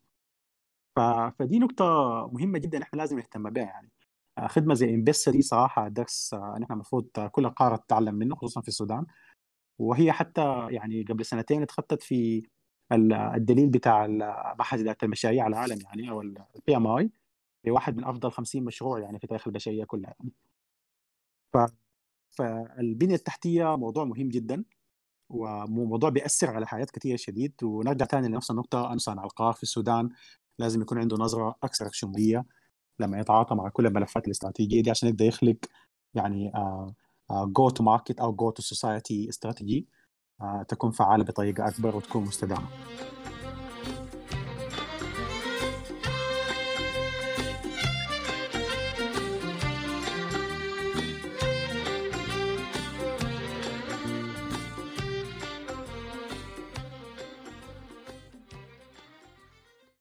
فدي نقطة مهمة جدا إحنا لازم نهتم بها يعني. آه، خدمة زي M-Pesa دي صراحة درس آه، نحن المفروض كل القارة تتعلم منه خصوصا في السودان. وهي حتى يعني قبل سنتين اتخطت في الدليل بتاع معهد إدارة المشاريع على العالم يعني أو ال PMI لواحد من أفضل 50 مشروع يعني في تاريخ البشرية كلها يعني. ف فالبنية التحتية موضوع مهم جدا وموضوع بيأثر على حياة كثيرة شديد. ونرجع ثاني لنفس النقطة أن صانع القرار في السودان. لازم يكون عنده نظرة أكثر شمولية لما يتعاطى مع كل الملفات الاستراتيجية دي عشان يقدر يخلق يعني go to market أو go to society strategy تكون فعالة بطريقة أكبر وتكون مستدامة.